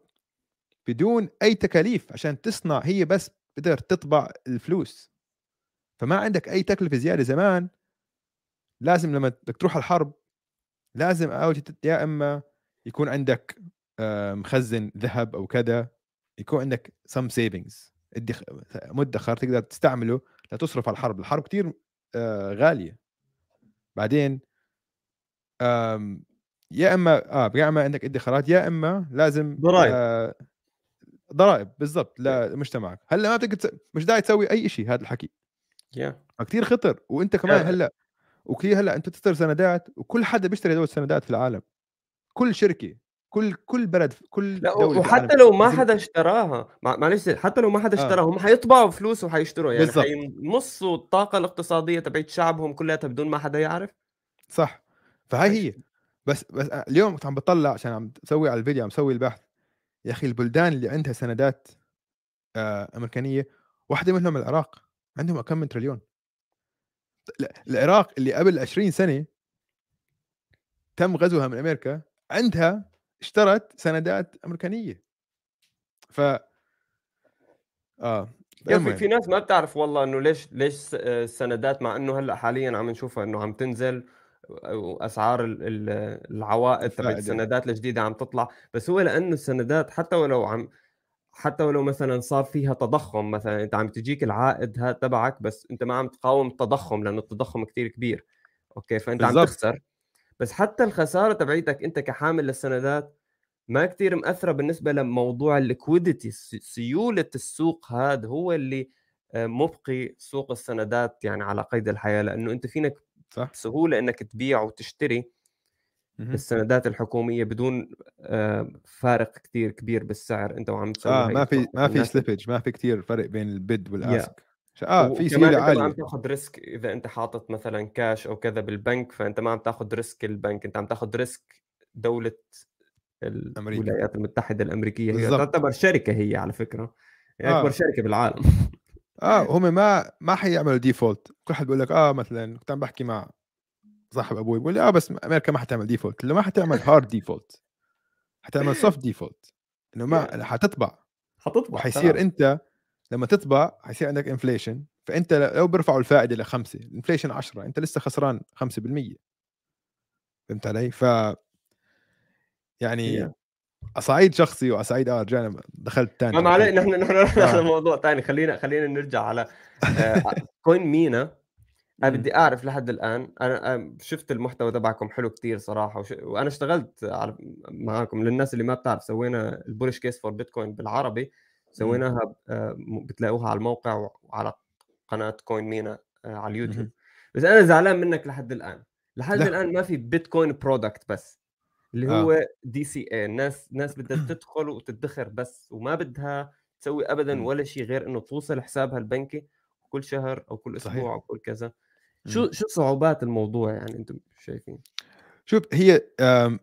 بدون أي تكاليف عشان تصنع هي بس بتقدر تطبع الفلوس. فما عندك أي تكلفة زيادة زمان لازم لما بدك تروح الحرب لازم أول يا إما يكون عندك آه، مخزن ذهب أو كذا يكون عندك سم سيفنجز مدخر تقدر تستعمله لتصرف على الحرب. الحرب كتير آه، غالية. بعدين يا إما آه يا اما عندك ادخارات يا إما لازم ضرائب. آه ضرائب بالضبط لمجتمعك هلأ ما بتقدر تس- مش داعي تسوي أي شيء هذا الحكي. يا. كثير خطر. وأنت كمان آه. هلأ وكثير هلأ أنت تصدر سندات وكل حدا بيشتري هدول السندات في العالم. كل شركة كل كل بلد كل لا دولة وحتى لو ما حدا اشتراها مع- معلش حتى لو ما حدا آه. اشتراها هم حيطبعوا فلوس وحيشتروا يعني. حيمصوا الطاقة الاقتصادية تبعت شعبهم كلها بدون ما حدا يعرف؟ صح. فهي. هي. بس بس اليوم كنت عم بطلع عشان عم بسوي على الفيديو عم بسوي البحث. يا أخي البلدان اللي عندها سندات آه أمريكانية واحدة منهم العراق عندهم كم من تريليون العراق اللي قبل 20 سنة تم غزوها من أمريكا عندها اشترت سندات أمريكانية ف آه يا. في, في ناس ما بتعرف والله إنه ليش ليش آه، السندات مع إنه هلأ حاليا عم نشوفها إنه عم تنزل وأسعار ال- ال- العوائد تبعت. السندات الجديدة عم تطلع بس هو لأنه السندات حتى ولو عم حتى ولو مثلا صار فيها تضخم مثلا أنت عم تجيك العائد هذا تبعك بس أنت ما عم تقاوم التضخم لأنه التضخم كتير كبير okay فأنت عم بالضبط. تخسر بس حتى الخسارة تبعيتك أنت كحامل للسندات ما كتير مأثرة بالنسبة لموضوع ال liquidity سيولة السوق هذا هو اللي آه، مبقي سوق السندات يعني على قيد الحياة لأنه أنت فينك صح بسهولة أنك تبيع وتشتري. السندات الحكومية بدون آه، فارق كتير كبير بالسعر أنت وعم تسوي آه ما في. ما في slippage ما في كتير فرق بين ال bid. وال ask آه في سيولة أنت ما عم عاليه تاخذ risk إذا أنت حاطط مثلا كاش أو كذا بالبنك فأنت ما عم تاخذ risk البنك أنت عم تاخذ risk دولة. الولايات المتحدة الأمريكية هي. تعتبر شركة هي على فكرة هي آه. أكبر شركة بالعالم آه هم ما ما حيعملوا ديفولت كل حد بيقول لك آه مثلا كنت عم بحكي مع صاحب أبوي بيقول لي آه بس أمريكا ما حتعمل default لو ما حتعمل hard default حتعمل soft default إنه ما حتطبع. حتطبع وحيصير. أنت لما تطبع حيصير عندك inflation فأنت لو بيرفعوا الفائدة لخمسة ال inflation 10 أنت لسه خسران 5% فهمت علي؟ ف يعني Yeah. على صعيد شخصي وعلى صعيد آه رجعنا دخلت تاني ما عليك نحن نحن نحن آه. على موضوع ثاني خلينا خلينا نرجع على آه، كوين مينا أنا. بدي أعرف لحد الآن أنا شفت المحتوى تبعكم حلو كتير صراحة وش... وأنا اشتغلت على... معاكم للناس اللي ما بتعرف سوينا ال Bullish Case for Bitcoin بالعربي سويناها آه، بتلاقوها على الموقع وعلى قناة كوين مينا آه، على اليوتيوب. بس أنا زعلان منك لحد الآن لحد لا. الآن ما في بيتكوين product بس اللي آه. هو DCA الناس ناس بدها تدخل وتدخر بس وما بدها تسوي ابدا مم. ولا شيء غير إنه توصل حسابها البنكي كل شهر أو كل صحيح. أسبوع أو كل كذا. شو شو صعوبات الموضوع يعني أنتم شايفين شوف هي آم،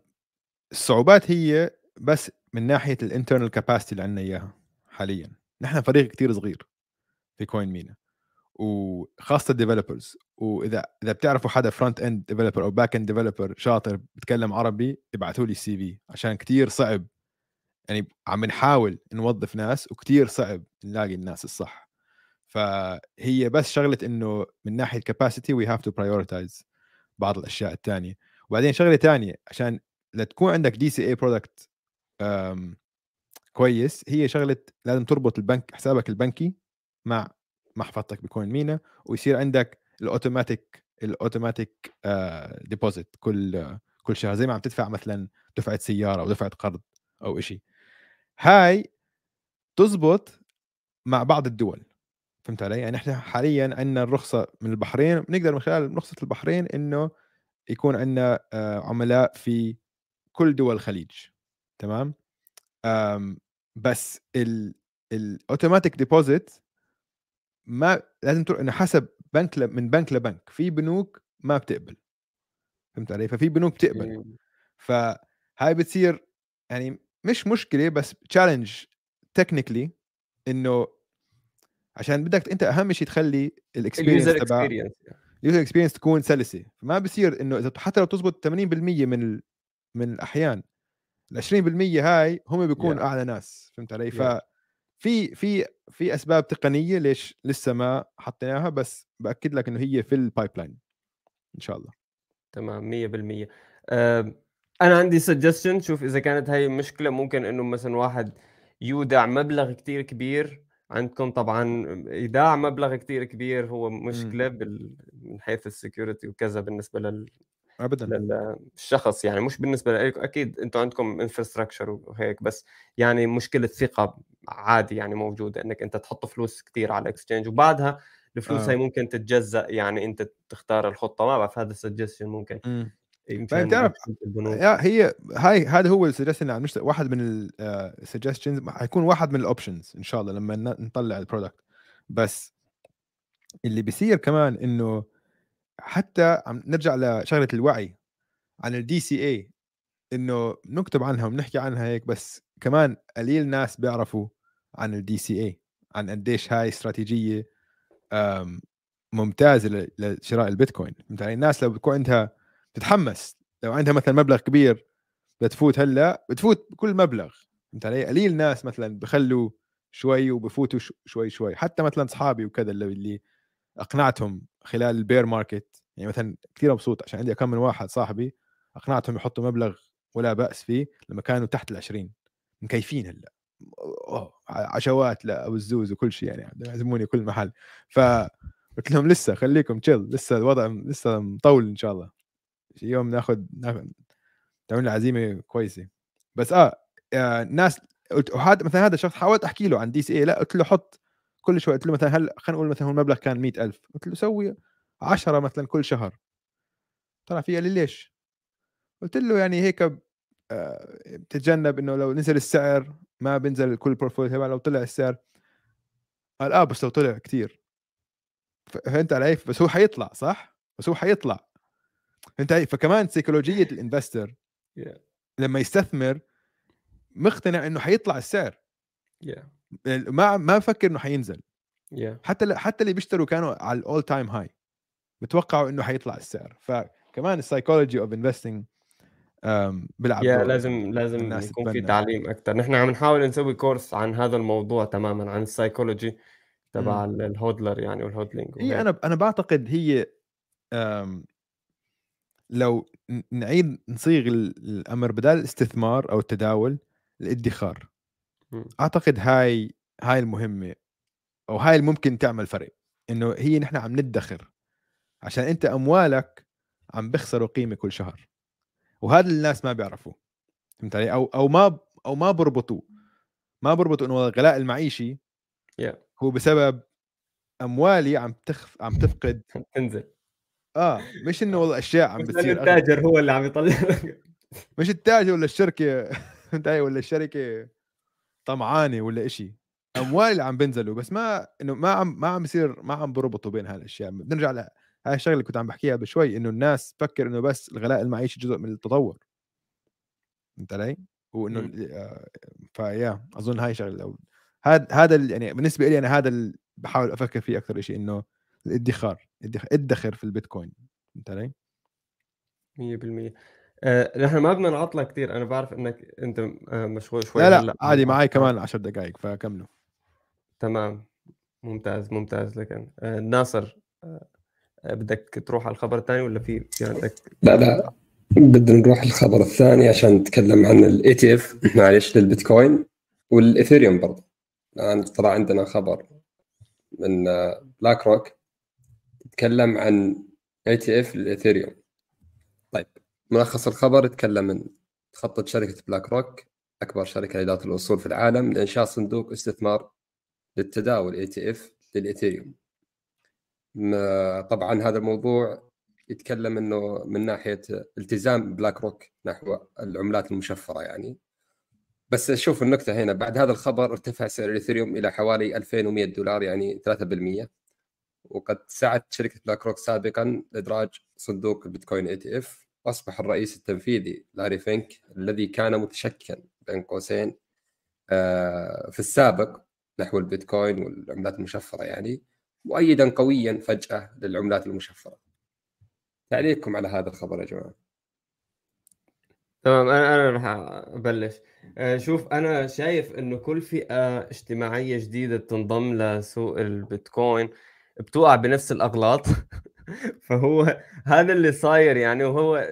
الصعوبات هي بس من ناحية ال internal capacity اللي عندنا إياها حاليا نحن فريق كتير صغير في كوين مينا وخاصة ال developers وإذا إذا بتعرفوا حدا front-end developer أو back-end developer شاطر بيتكلم عربي ابعثوا لي ال CV عشان كتير صعب. يعني عم نحاول نوظف ناس وكتير صعب نلاقي الناس الصح. فهي بس شغلة إنه من ناحية capacity we have to prioritize بعض الأشياء الثانية وبعدين شغلة ثانية عشان لتكون عندك DCA product كويس هي شغلة لازم تربط البنك حسابك البنكي مع محفظتك بكوين مينا ويصير عندك ال automatic ال automatic deposit كل كل شهر زي ما عم تدفع مثلا دفعة سيارة أو دفعة قرض أو شيء هاي تزبط مع بعض الدول فهمت علي؟ يعني إحنا حاليا عندنا الرخصة من البحرين بنقدر من خلال رخصة البحرين إنه يكون عندنا آه، عملاء في كل دول الخليج تمام؟ بس ال automatic deposit ما لازم تروح إنه حسب بنك ل... من بنك لبنك في بنوك ما بتقبل فهمت علي؟ ففي بنوك بتقبل. فهاي بتصير يعني مش مشكلة بس challenge technically إنه عشان بدك أنت أهم شيء تخلي ال experience تبع ال user experience تكون سلسة فما بصير إنه إذا حتى لو تزبط 80% من ال... من الأحيان ال 20% هاي هم بيكون yeah. أعلى ناس فهمت علي؟ yeah. ففي في في أسباب تقنية ليش لسه ما حطيناها بس بأكد لك إنه هي في ال pipeline إن شاء الله. تمام 100% أه أنا عندي suggestion شوف إذا كانت هاي مشكلة ممكن إنه مثلا واحد يودع مبلغ كتير كبير. عندكم طبعا إيداع مبلغ كتير كبير هو مشكلة بال... من حيث ال security وكذا بالنسبة لل ابدا للشخص يعني مش بالنسبة لكم أكيد أنتم عندكم infrastructure وهيك بس يعني مشكلة ثقة عادي يعني موجودة إنك أنت تحط فلوس كثير على ال exchange وبعدها الفلوس آه. هي ممكن تتجزأ يعني أنت تختار الخطة ما بعرف هذا ال suggestion ممكن م. تعرف هي هاي هذا هو ال suggestion اللي واحد من ال suggestions حيكون واحد من ال options إن شاء الله لما نطلع ال product بس اللي بيصير كمان إنه حتى عم نرجع لشغلة الوعي عن ال DCA إنه نكتب عنها ونحكي عنها هيك بس كمان قليل ناس بيعرفوا عن ال DCA عن قديش هاي استراتيجية ممتازة لشراء البيتكوين. علي؟ الناس لو بتكون عندها تتحمس لو عندها مثلا مبلغ كبير بتفوت هلأ بتفوت كل مبلغ. فهمت علي؟ قليل ناس مثلا بخلوا شوي وبفوتوا شوي شوي. حتى مثلا اصحابي وكذا اللي أقنعتهم خلال البير ماركت يعني مثلا كثير مبسوط عشان عندي كم من واحد صاحبي أقنعتهم يحطوا مبلغ ولا بأس فيه لما كانوا تحت ال 20 مكيفين هلأ. عشوات لابو الزوز وكل شيء يعني يعزموني كل محل. ف قلت لهم لسه خليكم تشيل لسه الوضع لسه مطول إن شاء الله. يوم ناخذ تعمل عزيمه كويسة. بس آه, آه ناس وهذا مثلا هذا الشخص حاولت أحكي له عن DCA لا قلت له حط كل شوي قلت له مثلا هل خلينا نقول مثلا المبلغ كان مئة ألف قلت له سوي 10 مثلا كل شهر. طلع فيها لي ليش؟ قلت له يعني هيك آه، بتتجنب إنه لو نزل السعر ما بينزل كل portfolio تبع لو طلع السعر. قال آه بس لو طلع كثير فهمت علي؟ بس هو حيطلع صح؟ بس هو حيطلع. فهمت علي؟ فكمان سيكولوجيه ال investor لما يستثمر مقتنع إنه حيطلع السعر. Yeah. ما ما بفكر إنه حينزل. yeah. حتى حتى اللي بيشتروا كانوا على ال all time high بتوقعوا إنه حيطلع السعر. فكمان ال psychology of investing بيلعب يا لازم لازم يكون في تعليم أكثر نحن عم نحاول نسوي course عن هذا الموضوع تماما عن ال psychology تبع ال hodler يعني وال hodling هي أنا أنا بعتقد هي لو نعيد نصيغ الأمر بدل الاستثمار أو التداول الادخار. أعتقد هاي هاي المهمة أو هاي اللي ممكن تعمل فرق إنه هي نحن عم ندخر عشان أنت أموالك عم بيخسروا قيمة كل شهر وهذا الناس ما بيعرفوه فهمت علي؟ أو أو ما أو ما بربطوا ما بربطوا إنه الغلاء المعيشي yeah. هو بسبب أموالي عم تخف عم تفقد تنزل. آه مش إنه والله أشياء عم بتصير التاجر هو اللي عم يطلع؟ مش التاجر ولا الشركة علي؟ ولا الشركة طمعانه ولا إشي. اموال اللي عم بينزلوا بس ما إنه ما عم ما عم بصير ما عم بربطوا بين هالأشياء. بنرجع ل هاي الشغلة اللي كنت عم بحكيها بشوي إنه الناس تفكر إنه بس الغلاء المعيشي جزء من التطور. فهمت علي؟ وإنه آه فيا أظن هاي شغلة. هذا هذا يعني بالنسبة لي أنا هذا اللي بحاول أفكر فيه أكثر شيء إنه الإدخار إدخر في البيتكوين. فهمت علي؟ 100% آه، نحن ما بدنا نعطلك كثير أنا بعرف إنك أنت آه، مشغول شوي لا لا عادي معي كمان 10 دقائق فكملوا. تمام. ممتاز ممتاز لكن آه، ناصر بدك تروح على الخبر الثاني ولا في في عندك؟ لا لا. بدنا نروح الخبر الثاني عشان نتكلم عن ال ETF معلش للبيتكوين والاثيريوم برضه. الآن طلع عندنا خبر من بلاك روك يتكلم عن ETF للاثيريوم طيب. ملخص الخبر يتكلم عن تخطط شركة بلاك روك أكبر شركة لإدارة الأصول في العالم لإنشاء صندوق استثمار للتداول ETF للإيثيريوم. طبعا هذا الموضوع يتكلم إنه من ناحية التزام بلاك روك نحو العملات المشفرة يعني. بس شوف النكتة هنا بعد هذا الخبر ارتفع سعر الاثيريوم إلى حوالي 2100 دولار يعني 3% وقد سعت شركة بلاك روك سابقا لإدراج صندوق البيتكوين ETF أصبح الرئيس التنفيذي لاري فينك الذي كان متشككا بين قوسين آه، في السابق نحو البيتكوين والعملات المشفرة يعني مؤيدا قويا فجأة للعملات المشفرة. تعليقكم على هذا الخبر يا جماعة. تمام أنا أنا راح أبلش. آه، شوف أنا شايف إنه كل فئة اجتماعية جديدة بتنضم لسوق البيتكوين بتوقع بنفس الأغلاط. فهو هذا اللي صاير يعني وهو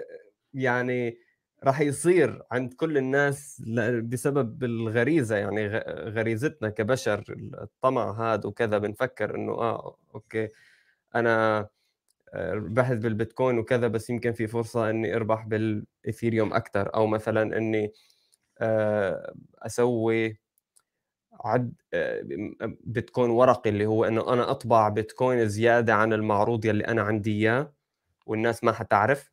يعني راح يصير عند كل الناس بسبب الغريزة يعني غريزتنا كبشر الطمع هذا وكذا. بنفكر إنه آه أوكي أنا آه، بحث بالبيتكوين وكذا بس يمكن في فرصة إني أربح بالاثيريوم أكثر أو مثلا إني آه، أسوي عد آه، بيتكوين ورقي اللي هو إنه أنا أطبع بيتكوين زيادة عن المعروض يلي أنا عندي إياه والناس ما حتعرف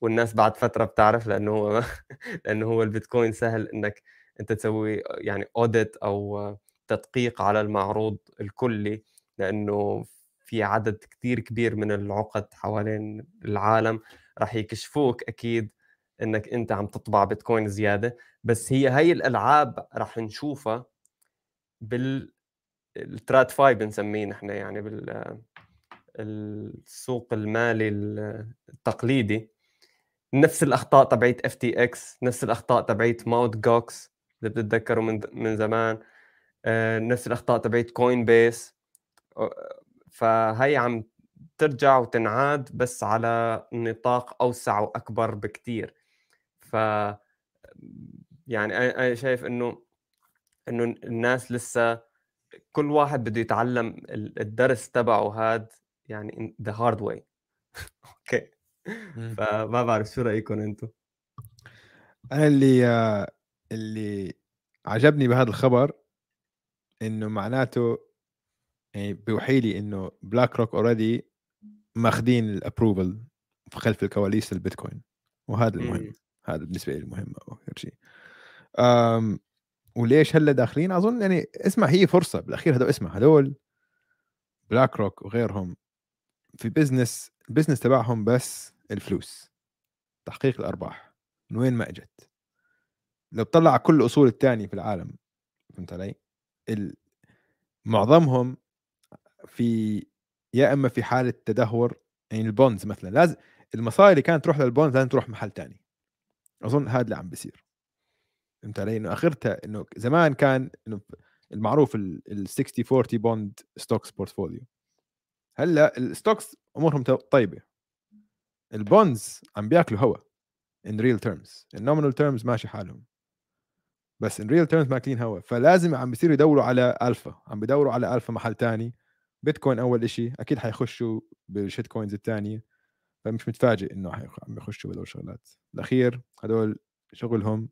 والناس بعد فترة بتعرف لأنه هو لأنه هو البيتكوين سهل إنك أنت تسوي يعني audit أو تدقيق على المعروض الكلي لأنه في عدد كثير كبير من العقد حوالين العالم راح يكشفوك أكيد إنك أنت عم تطبع بيتكوين زيادة. بس هي هي الألعاب راح نشوفها بال ال TradFi بنسميه نحن يعني بال السوق المالي التقليدي. نفس الأخطاء تبعت FTX نفس الأخطاء تبعت Mt. Gox إذا بتتذكروا من من زمان. آه، نفس الأخطاء تبعت Coinbase فهي عم ترجع وتنعاد بس على نطاق أوسع وأكبر بكثير ف يعني أنا شايف إنه إنه الناس لسه كل واحد بده يتعلم الدرس تبعه هاد يعني the hard way okay. فما بعرف شو رايكم أنتم أنا اللي اللي عجبني بهذا الخبر إنه معناته يعني بيوحي لي إنه بلاك روك already ماخذين ال approval خلف الكواليس البيتكوين وهذا المهم. هذا بالنسبة لي المهم أكثر شيء وليش هلا داخلين؟ أظن يعني اسمع هي فرصة بالأخير هذول اسمع هذول بلاك روك وغيرهم في business ال business تبعهم بس الفلوس تحقيق الأرباح. من وين ما إجت؟ لو بتطلع على كل الأصول الثانية في العالم فهمت علي؟ معظمهم في يا إما في حالة تدهور يعني ال bonds مثلا لازم المصاري اللي كانت تروح لل bonds لازم تروح محل ثاني أظن هذا اللي عم بيصير. فهمت علي؟ إنه آخرتها إنه زمان كان إنه المعروف ال 60 40 bond stocks portfolio هلأ ال stocks أمورهم طيبة. ال bonds عم بياكلوا هوا in real terms ال nominal terms ماشي حالهم. بس in real terms ماكلين هوا. فلازم عم بيصيروا يدوروا على الفا عم بيدوروا على الفا محل تاني. بيتكوين أول شيء أكيد حيخشوا بال shitcoins الثانية فمش متفاجئ إنه عم يخشوا بهدول الشغلات الأخير هدول شغلهم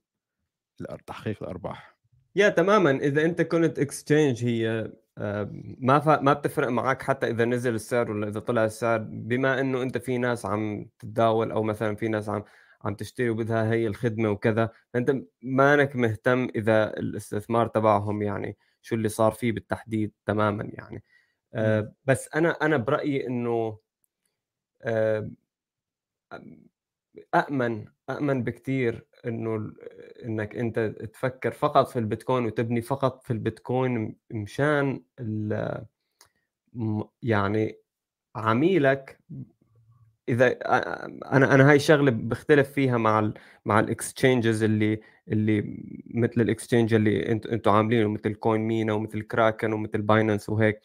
تحقيق الأرباح. يا تماما. إذا أنت كنت اكسشينج هي آه، ما ف... ما بتفرق معك حتى إذا نزل السعر ولا إذا طلع السعر. بما إنه أنت في ناس عم تتداول أو مثلا في ناس عم عم تشتري وبدها هي الخدمة وكذا فأنت مانك مهتم إذا الاستثمار تبعهم يعني شو اللي صار فيه بالتحديد تماما يعني. أه بس أنا أنا برأيي إنه أه آمن آمن بكثير إنه إنك أنت تفكر فقط في البيتكوين وتبني فقط في البيتكوين مشان يعني عميلك. إذا أنا أنا هاي الشغله بختلف فيها مع ال مع ال exchanges اللي اللي مثل ال exchange اللي أنتم أنتم عاملينه مثل كوين مينا ومثل كراكن ومثل باينانس وهيك.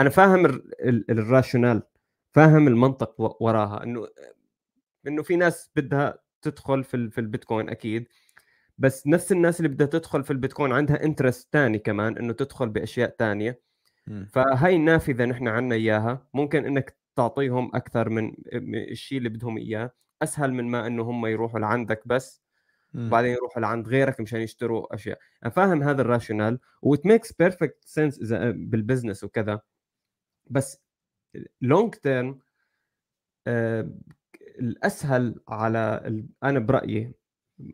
أنا فاهم ال rationale فاهم المنطق وراها إنه إنه في ناس بدها تدخل في في البيتكوين أكيد بس نفس الناس اللي بدها تدخل في البيتكوين عندها interest ثاني كمان إنه تدخل بأشياء ثانية فهاي النافذة نحن عندنا إياها. ممكن إنك تعطيهم أكثر من الشيء اللي بدهم إياه. أسهل من ما إنه هم يروحوا لعندك بس وبعدين يروحوا لعند غيرك مشان يشتروا أشياء. أنا فاهم هذا ال rationale و it makes perfect sense إذا بال business وكذا. بس long term الأسهل على ال... أنا برأيي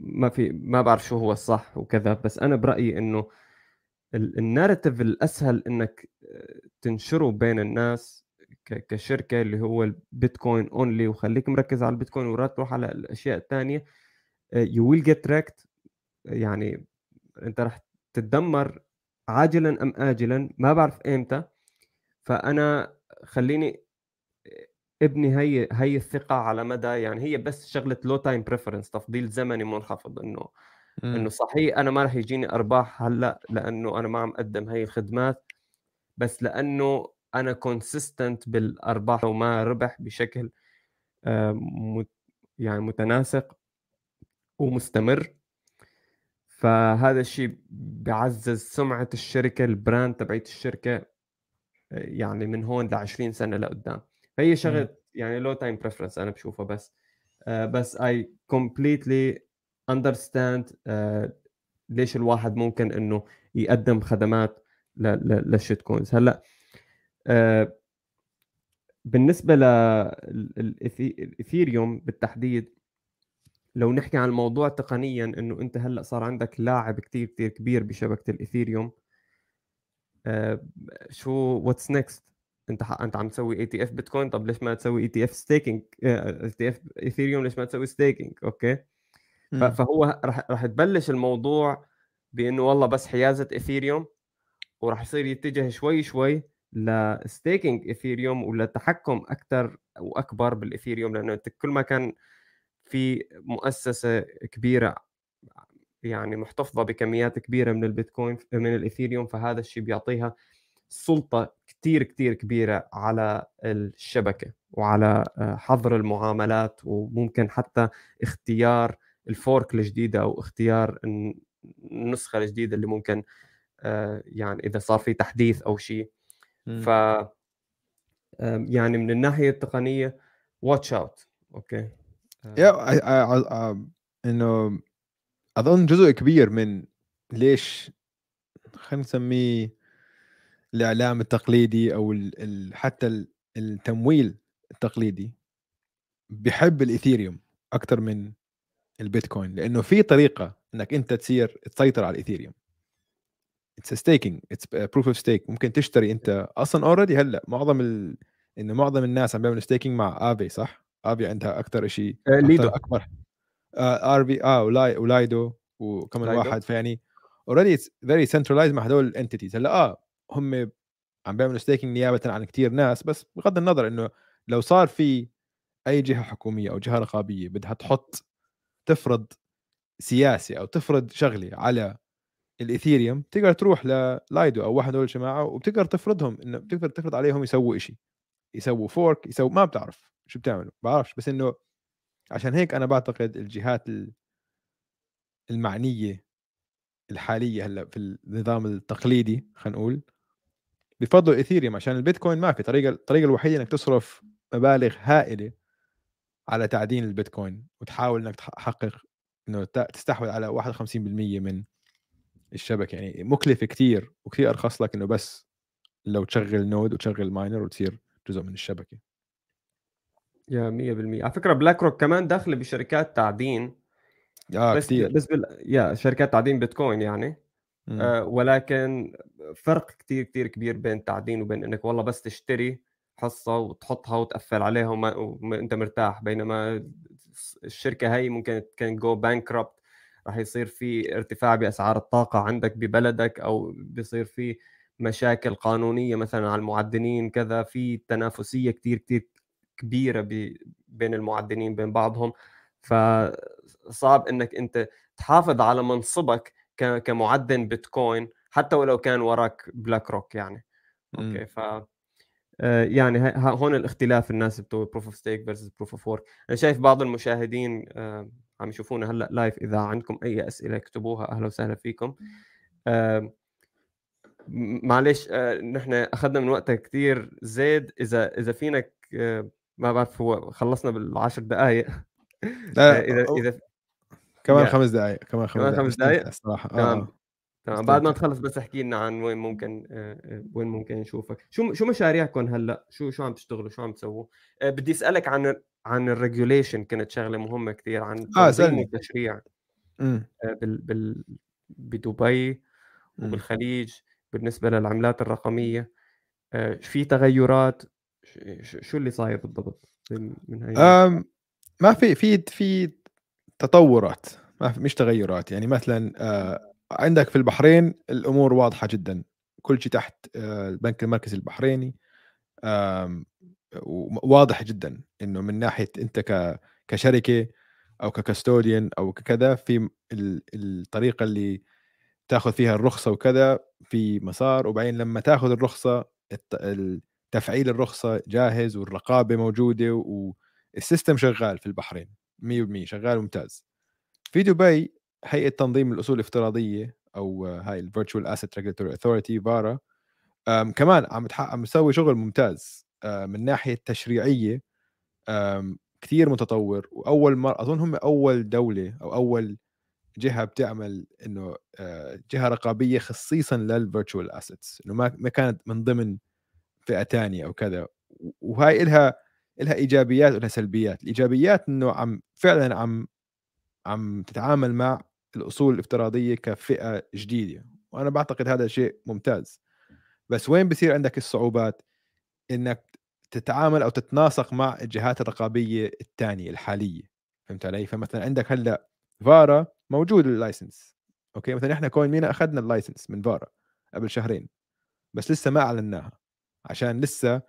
ما في ما بعرف شو هو الصح وكذا بس أنا برأيي إنه ال narrative الأسهل إنك آه، تنشره بين الناس كشركة اللي هو البيتكوين only وخليك مركز على البيتكوين ولا تروح على الأشياء الثانية you will get rekt يعني أنت راح تتدمر عاجلا أم اجلا ما بعرف إمتى. فأنا خليني ابني هي هي الثقة على مدى يعني هي بس شغلة low time preference تفضيل زمني منخفض إنه إنه صحيح أنا ما راح يجيني أرباح هلأ لأنه أنا ما عم أقدم هي الخدمات بس لأنه أنا consistent بالأرباح وما ربح بشكل آه، يعني متناسق ومستمر. فهذا الشيء بيعزز سمعة الشركة ال brand تبعت الشركة آه، يعني من هون ل 20 سنة لقدام. فهي شغلة يعني low time preference أنا بشوفها بس. آه، بس I completely understand ليش الواحد ممكن إنه يقدم خدمات لل shitcoins. هلأ آه، بالنسبة للاثيريوم بالتحديد لو نحكي عن الموضوع تقنيا إنه أنت هلأ صار عندك لاعب كثير كثير كبير بشبكة الإثيريوم آه، so what's next انت انت عم تسوي ETF بيتكوين طب ليش ما تسوي اي تي اف ستيكينج اي تي اف ايثيريوم ليش ما تسوي staking okay؟ فهو راح راح تبلش الموضوع بإنه والله بس حيازة ايثيريوم وراح يصير يتجه شوي شوي ل staking ايثيريوم وللتحكم أكثر وأكبر بالايثيريوم لأنه أنت كل ما كان في مؤسسة كبيرة يعني محتفظة بكميات كبيرة من البيتكوين من الايثيريوم فهذا الشيء بيعطيها سلطة كثير كثير كبيرة على الشبكة وعلى آه، حظر المعاملات وممكن حتى اختيار ال fork الجديدة أو اختيار النسخة الجديدة اللي ممكن آه، يعني إذا صار في تحديث أو شيء. ف يعني من الناحية التقنية watch out okay? Yeah إنه أظن جزء كبير من ليش خلينا نسميه الإعلام التقليدي أو ال حتى التمويل التقليدي بحب الإيثيريوم أكثر من البيتكوين لأنه في طريقة إنك أنت تصير تسيطر على الإيثيريوم. اتس ستيكينج اتس بروف اوف ستيك ممكن تشتري أنت أصلا اوريدي هلأ معظم ال... انه معظم الناس عم بيعملوا ستيكينج مع افي صح؟ افي عندها أكثر شيء ليدو أكبر ار في آه ولاي ولايدو وكمان واحد فيعني اوريدي اتس فيري سنترلايز مع هدول الانتيتيز هلأ آه هم عم بيعملوا ستيكينج نيابه عن كثير ناس بس بغض النظر إنه لو صار في أي جهة حكومية أو جهة رقابية بدها تحط تفرض سياسي أو تفرض شغلة على الايثيريوم تقدر تروح لليدو أو واحد من الجماعة وبتقدر تفرضهم إنه بتقدر تفرض عليهم يسووا شيء يسووا fork يسووا ما بتعرف شو بتعملوا بعرفش بس إنه عشان هيك أنا بعتقد الجهات المعنية الحالية هلأ في النظام التقليدي خلينا نقول بفضلوا الايثيريوم عشان البيتكوين ما في طريقة الطريقة الوحيدة إنك تصرف مبالغ هائلة على تعدين البيتكوين وتحاول إنك تحقق إنه تستحوذ على 51% من الشبكه يعني مكلفه كثير وكثير أرخص لك إنه بس لو تشغل node وتشغل miner وتصير جزء من الشبكة. yeah 100% على فكرة بلاك روك كمان داخلة بشركات تعدين. آه بس كثير بس بال... yeah شركات تعدين بيتكوين يعني. آه ولكن فرق كثير كثير كبير بين تعدين وبين إنك والله بس تشتري حصة وتحطها وتقفل عليها وما... وانت مرتاح. بينما الشركة هي ممكن كان جو بانكربت راح يصير في ارتفاع بأسعار الطاقة عندك ببلدك أو بيصير في مشاكل قانونية مثلا على المعدنين كذا. في تنافسية كثير كثير كبيرة بين المعدنين بين بعضهم. فصعب إنك أنت تحافظ على منصبك كمعدن بيتكوين حتى ولو كان وراك بلاك روك يعني. Okay ف آه، يعني هون الاختلاف الناس بتوع proof of stake versus proof of work أنا شايف بعض المشاهدين آه، عم يشوفونا هلأ live إذا عندكم أي أسئلة اكتبوها. أهلا وسهلا فيكم. معلش آه، نحن أخذنا من وقتك كثير زيد إذا إذا فينك ما بعرف هو خلصنا بالعشر دقائق لا إذا إذا كمان خمس دقائق كمان خمس خمس دقائق الصراحة. تمام تمام بعد ما تخلص بس احكي لنا عن وين ممكن آه، آه، وين ممكن نشوفك. شو شو مشاريعكم هلأ؟ شو شو عم تشتغلوا؟ شو عم تسووا؟ آه، بدي أسألك عن عن ال regulation كانت شغلة مهمة كثير عن تنظيم التشريع بال بال بدبي وبالخليج بالنسبة للعملات الرقمية. في تغيرات؟ شو اللي صاير بالضبط من هاي ما في في في تطورات ما مش تغيرات. يعني مثلا عندك في البحرين الأمور واضحة جدا. كل شيء تحت آه، البنك المركزي البحريني واضح جدا إنه من ناحية أنت كشركة أو ككستوديان أو كذا في الطريقة اللي تاخذ فيها الرخصة وكذا في مسار. وبعدين لما تاخذ الرخصة تفعيل الرخصة جاهز والرقابة موجودة وال system شغال في البحرين. 100% شغال ممتاز في دبي هيئة تنظيم الأصول الافتراضية أو هاي ال Virtual Assets Regulatory Authority VARA كمان عم عم تسوي شغل ممتاز من ناحية تشريعية كثير متطور وأول مره أظن هم أول دولة أو أول جهة بتعمل إنه جهة رقابية خصيصا لل virtual assets إنه ما كانت من ضمن فئة ثانية أو كذا وهاي لها لها إيجابيات ولها سلبيات. الإيجابيات إنه عم فعلا عم عم تتعامل مع الأصول الافتراضية كفئة جديدة وأنا بعتقد هذا شيء ممتاز. بس وين بصير عندك الصعوبات؟ إنك تتعامل أو تتناسق مع الجهات الرقابية الثانية الحالية. فهمت علي؟ فمثلا عندك هلأ فارا موجود ال license okay؟ مثلا إحنا كوين مينا أخذنا ال license من فارا قبل شهرين بس لسه ما أعلناها عشان لسه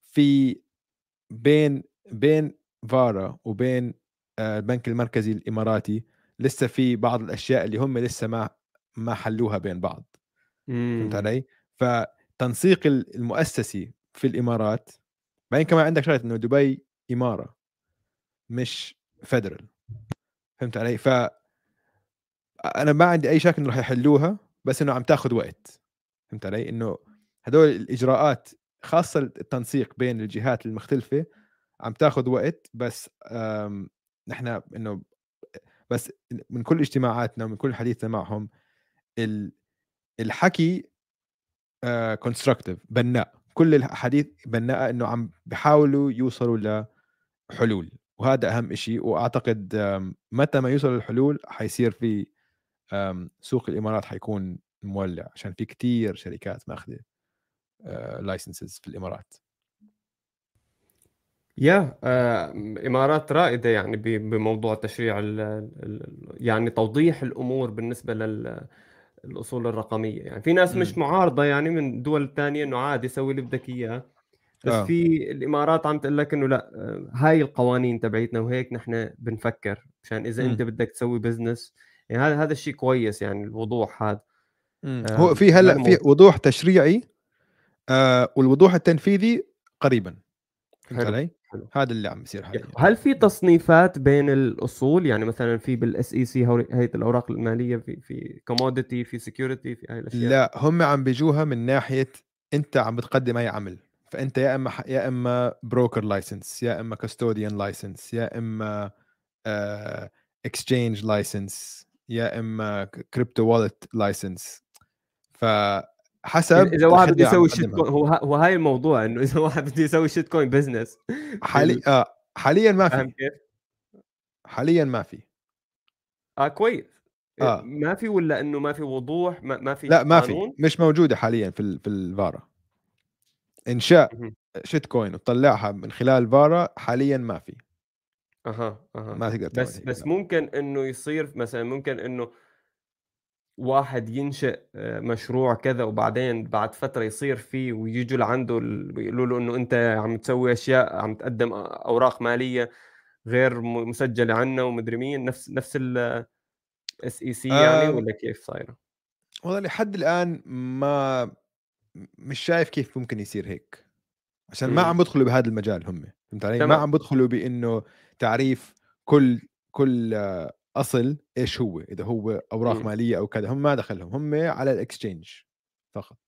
في بين بين فارا وبين آه، البنك المركزي الإماراتي لسه في بعض الأشياء اللي هم لسه ما ما حلوها بين بعض فهمت علي؟ فتنسيق المؤسسي في الإمارات بعدين كمان عندك شغلة إنه دبي إمارة مش فدرال فهمت علي؟ ف أنا ما عندي أي شك إنه راح يحلوها بس إنه عم تاخذ وقت فهمت علي؟ إنه هدول الإجراءات خاصة التنسيق بين الجهات المختلفة عم تاخذ وقت بس نحن إنه بس من كل اجتماعاتنا ومن كل حديثنا معهم الحكي constructive بناء. كل الحديث بناء إنه عم بيحاولوا يوصلوا لحلول وهذا أهم شيء وأعتقد متى ما يوصلوا للحلول حيصير في سوق الإمارات حيكون مولع عشان في كتير شركات ماخذة licenses في الإمارات. yeah آه، إمارات رائدة يعني بموضوع تشريع يعني توضيح الأمور بالنسبة للاصول الرقمية. يعني في ناس مش معارضة يعني من دول ثانية إنه عادي سوي اللي بدك إياه بس آه. في الإمارات عم تقول لك إنه لأ آه، هاي القوانين تبعيتنا وهيك نحن بنفكر عشان إذا م. انت بدك تسوي business يعني هذا هذا الشيء كويس يعني الوضوح هذا آه هو في هلأ في وضوح تشريعي آه والوضوح التنفيذي قريبا. فهمت علي؟ حلو. هذا اللي عم يصير حاليا. هل في تصنيفات بين الأصول؟ يعني مثلا في بال SEC هيئة الأوراق المالية في في commodity في security في هاي الأشياء؟ لا هم عم بيجوها من ناحية أنت عم بتقدم أي عمل. فأنت يا إما يا إما broker license يا إما custodian license يا إما exchange license يا إما crypto wallet license ف حسب يعني إذا واحد بده يسوي شيت كوين هو هو هاي الموضوع إنه إذا واحد بده يسوي shitcoin business حالي آه حاليا ما في. كيف؟ حاليا ما في. آه كويس. آه. ما في ولا إنه ما في وضوح ما, ما في لا ما في. مش موجودة حاليا في في الفارا. إنشاء shitcoin وتطلعها من خلال فارا حاليا ما في. أها أها. ما تقدر بس بس ممكن إنه يصير مثلا ممكن إنه واحد ينشئ آه، مشروع كذا وبعدين بعد فترة يصير فيه ويجوا لعنده بيقولوا له إنه أنت عم تسوي أشياء عم تقدم أوراق مالية غير مسجلة عنا ومدري مين نفس نفس ال SEC إيه يعني آه. ولا كيف صايرة؟ والله لحد الآن ما مش شايف كيف ممكن يصير هيك. عشان ما عم بدخلوا بهذا المجال هم. فهمت علي؟ ما عم بدخلوا بإنه تعريف كل كل أصل إيش هو إذا هو أوراق م. مالية أو كذا هم ما دخلهم هم على ال exchange فقط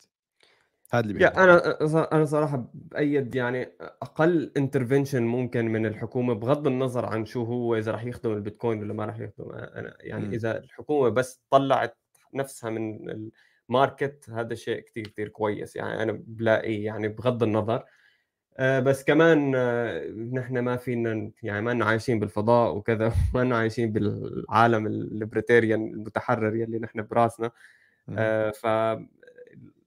هذا اللي. أنا أنا صراحة بأيد يعني أقل intervention ممكن من الحكومة بغض النظر عن شو هو إذا راح يخدم البيتكوين ولا ما راح يخدم أنا يعني م. إذا الحكومة بس طلعت نفسها من ال market هذا شيء كثير كثير كويس يعني أنا بلاقي يعني بغض النظر بس كمان آه، نحن ما فينا يعني ما إنه عايشين بالفضاء وكذا ما إنه عايشين بالعالم ال libertarian المتحرر يلي نحن براسنا. آه، ف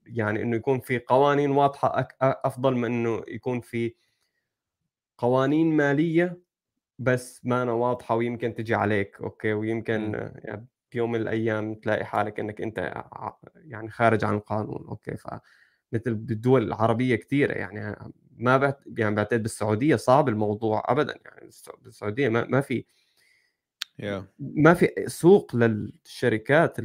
يعني إنه يكون في قوانين واضحة أفضل من إنه يكون في قوانين مالية بس ما أنا واضحة ويمكن تجي عليك okay؟ ويمكن يعني يوم من الأيام تلاقي حالك إنك أنت يعني خارج عن القانون okay؟ ف مثل بالدول العربية كثيره يعني ما بعت يعني بعتقد بالسعودية صعب الموضوع ابدا يعني بالسعودية ما, ما في yeah. ما في سوق للشركات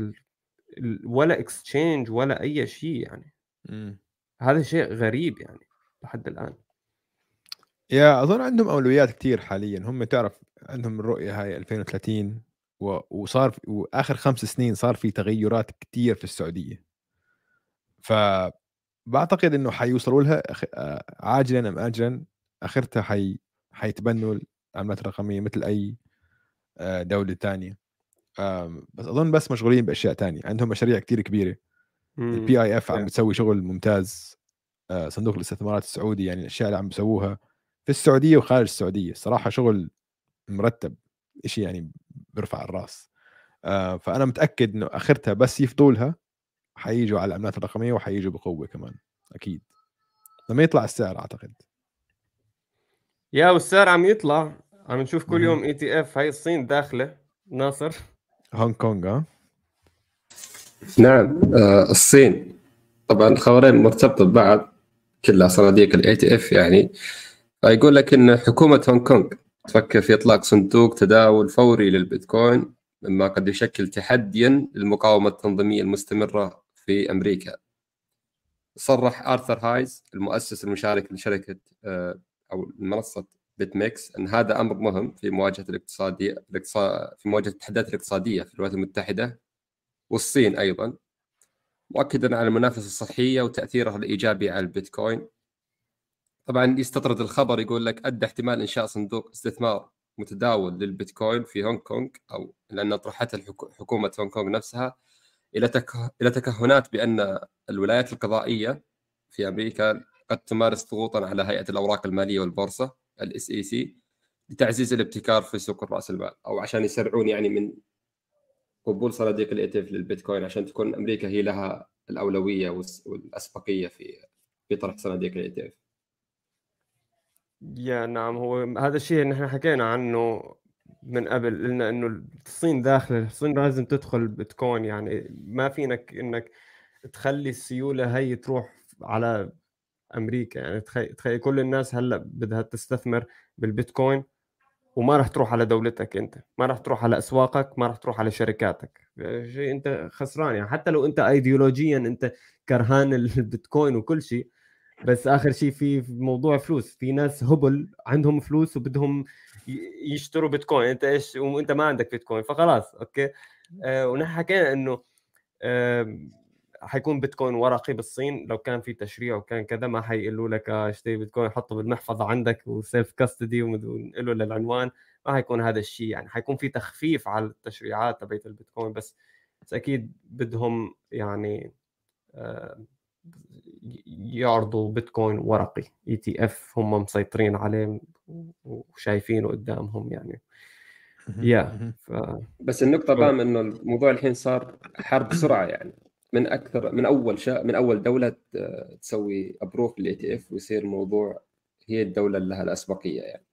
ولا exchange ولا أي شيء يعني mm. هذا شيء غريب يعني لحد الآن yeah أظن عندهم أولويات كثير حاليا هم تعرف عندهم الرؤية هاي 2030 وصار وآخر خمس سنين صار في تغيرات كثير في السعودية ف بعتقد إنه حيوصلوا لها آه، عاجلا أم اجلا آخرتها حي حيتبنوا العملات الرقمية مثل أي آه، دولة ثانية بس أظن بس مشغولين بأشياء ثانية عندهم مشاريع كثير كبيرة. ال PIF عم بتسوي شغل ممتاز. آه، صندوق الاستثمارات السعودي يعني الأشياء اللي عم بسووها في السعودية وخارج السعودية. صراحة شغل مرتب شيء يعني بيرفع الرأس. فأنا متأكد إنه آخرتها بس يفضوا لها. حييجوا على العملات الرقمية وحييجوا بقوة كمان أكيد. لما يطلع السعر أعتقد. yeah والسعر عم يطلع. عم نشوف كل يوم ETF هاي الصين داخلة. ناصر. هونغ كونغ ها نعم آه الصين. طبعا الخبرين مرتبطة ببعض كلها صناديق ال ETF يعني. فيقول لك إن حكومة هونغ كونغ تفكر في إطلاق صندوق تداول فوري للبيتكوين مما قد يشكل تحديا للمقاومة التنظيمية المستمرة في أمريكا. صرح آرثر هايز المؤسس المشارك لشركة آه، أو منصه بيت ميكس أن هذا أمر مهم في مواجهة الاقتصادية في مواجهة التحديات الاقتصادية في الولايات المتحدة والصين أيضا مؤكدا على المنافسة الصحية وتأثيرها الإيجابي على البيتكوين. طبعا يستطرد الخبر يقول لك أدى احتمال إنشاء صندوق استثمار متداول للبيتكوين في هونغ كونغ أو لأن طرحتها حكومة هونغ كونغ نفسها إلى إلى تكهنات بأن الولايات القضائية في أمريكا قد تمارس ضغوطا على هيئة الأوراق المالية والبورصة ال SEC لتعزيز الابتكار في سوق رأس المال أو عشان يسرعون يعني من قبول صناديق ال ETF للبيتكوين عشان تكون أمريكا هي لها الأولوية والأسبقية في في طرح صناديق ال ETF yeah نعم هو هذا الشيء نحن حكينا عنه من قبل قلنا إنه الصين داخلة الصين لازم تدخل بتكون يعني ما فينك إنك تخلي السيولة هي تروح على أمريكا. يعني تخيل تخيل كل الناس هلأ بدها تستثمر بالبيتكوين وما راح تروح على دولتك أنت. ما راح تروح على أسواقك ما راح تروح على شركاتك. شيء أنت خسران. يعني حتى لو أنت ايديولوجيا أنت كرهان البيتكوين وكل شيء بس آخر شيء في موضوع فلوس. في ناس هبل عندهم فلوس وبدهم يشتروا بيتكوين. أنت إيش؟ وأنت ما عندك بيتكوين فخلاص okay؟ آه ونحن حكينا إنه آه حيكون بيتكوين ورقي بالصين. لو كان في تشريع وكان كذا ما حيقولوا لك آه، اشتري بيتكوين حطه بالمحفظة عندك و self custody ونقله للعنوان. ما حيكون هذا الشيء يعني. حيكون في تخفيف على التشريعات تبعت البيتكوين بس بس أكيد بدهم يعني آه يعرضوا بيتكوين ورقي ETF هم مسيطرين عليه وشايفينه قدامهم يعني. yeah ف... بس النقطة بام إنه الموضوع الحين صار حرب بسرعة يعني. من أكثر من أول شا... من أول دولة تسوي approve لل ETF ويصير الموضوع هي الدولة اللي لها الأسبقية يعني.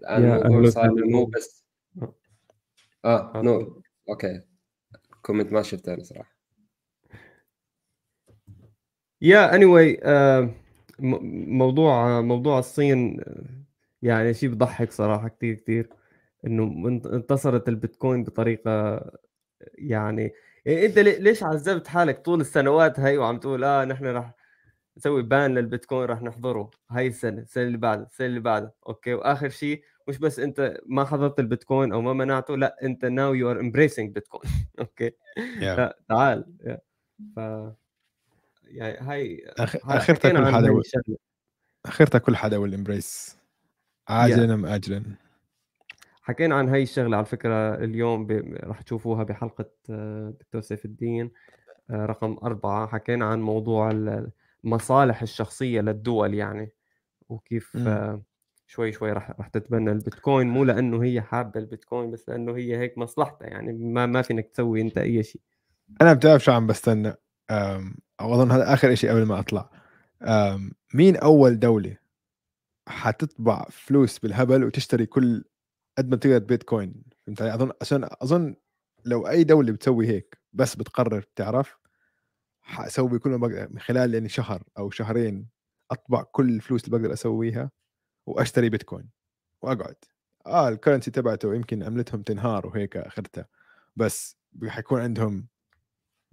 الآن الموضوع صار مو بس آه. no okay comment ما شفته أنا صراحة. yeah anyway موضوع موضوع الصين يعني شيء بضحك صراحة كثير كثير إنه انتصرت البيتكوين بطريقة يعني أنت ليش عذبت حالك طول السنوات هاي وعم تقول آه نحن راح نسوي ban للبيتكوين راح نحظره هاي السنة السنة اللي بعدها السنة اللي بعدها okay وآخر شيء مش بس أنت ما حظرت البيتكوين أو ما منعته لأ أنت now you are embracing Bitcoin okay yeah. تعال ف يعني هاي اخرتها كل حدا. اخرتها كل حدا وال embrace عاجلا أم اجلا؟ حكينا عن هاي الشغلة على فكرة اليوم ب... راح تشوفوها بحلقة آه، دكتور سيف الدين آه، رقم أربعة. حكينا عن موضوع المصالح الشخصية للدول يعني وكيف م. شوي شوي راح راح تتبنى البيتكوين. مو لأنه هي حابة البيتكوين بس لأنه هي هيك مصلحتها يعني. ما ما فينك تسوي أنت أي شيء. أنا بتعرف شو عم بستنى؟ أو أظن هذا آخر شيء قبل ما أطلع. مين أول دولة حتطبع فلوس بالهبل وتشتري كل قد ما بتقدر بيتكوين؟ فهمت علي؟ أظن عشان أظن لو أي دولة بتسوي هيك بس بتقرر تعرف حأسوي كل ما بقدر من خلال يعني شهر أو شهرين أطبع كل الفلوس اللي بقدر أسويها وأشتري بيتكوين وأقعد. آه ال currency تبعته يمكن عملتهم تنهار وهيك آخرتها بس حيكون عندهم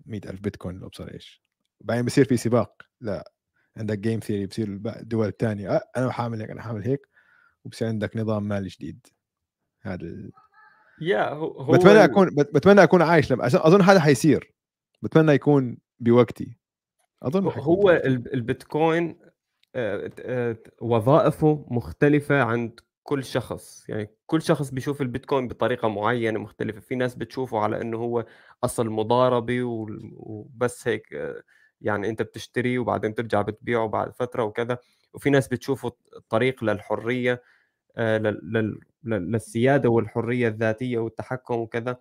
مئة ألف بيتكوين لو ابصر إيش. بعدين بصير في سباق. لا عندك game theory بصير الدول الثانية آه أنا حأعمل هيك أنا حأعمل هيك وبصير عندك نظام مالي جديد. هذا ال... يا هو, هو بتمنى أكون بتمنى أكون عايش لما أظن هذا حيصير. بتمنى يكون بوقتي. أظن هو البيتكوين آه، آه، وظائفه مختلفة عند كل شخص. يعني كل شخص بيشوف البيتكوين بطريقة معينة مختلفة. في ناس بتشوفه على إنه هو أصل مضاربي وبس هيك آه، يعني أنت بتشتريه وبعدين ترجع بتبيعه بعد فترة وكذا وفي ناس بتشوفه طريق للحرية للسيادة والحرية الذاتية والتحكم وكذا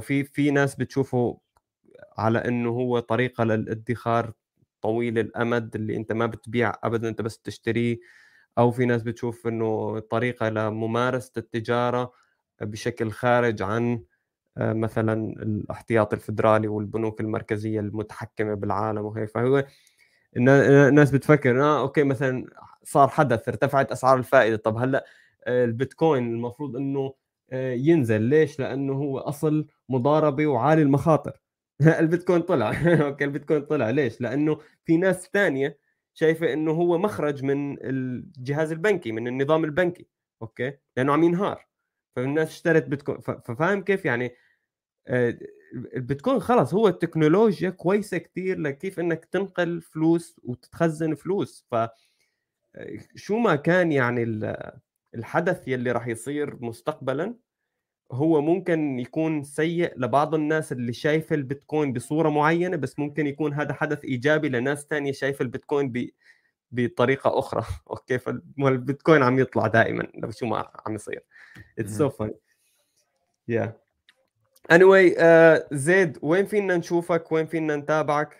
في في ناس بتشوفه على إنه هو طريقة للادخار طويل الأمد اللي أنت ما بتبيع ابدا أنت بس تشتريه أو في ناس بتشوف إنه طريقة لممارسة التجارة بشكل خارج عن آه، مثلا الاحتياط الفدرالي والبنوك المركزية المتحكمة بالعالم وهيك. فهو الناس بتفكر آه okay مثلا صار حدث ارتفعت أسعار الفائدة. طب هلأ آه، البيتكوين المفروض إنه آه، ينزل. ليش؟ لأنه هو أصل مضاربة وعالي المخاطر. البيتكوين طلع. okay البيتكوين طلع. ليش؟ لأنه في ناس ثانية شايفة إنه هو مخرج من الجهاز البنكي من النظام البنكي. okay؟ لأنه عم ينهار. فالناس اشترت بيتكوين ففاهم كيف يعني آه، البيتكوين خلص هو التكنولوجيا كويسة كثير لكيف إنك تنقل فلوس وتتخزن فلوس. ف آه، شو ما كان يعني الحدث يلي راح يصير مستقبلا هو ممكن يكون سيء لبعض الناس اللي شايفه البيتكوين بصورة معينة بس ممكن يكون هذا حدث إيجابي لناس ثانية شايفه البيتكوين ب... بطريقة أخرى. أوكي؟ فالبيتكوين عم يطلع دائما لو شو ما عم يصير. it's so funny yeah anyway uh, زيد وين فينا نشوفك؟ وين فينا نتابعك؟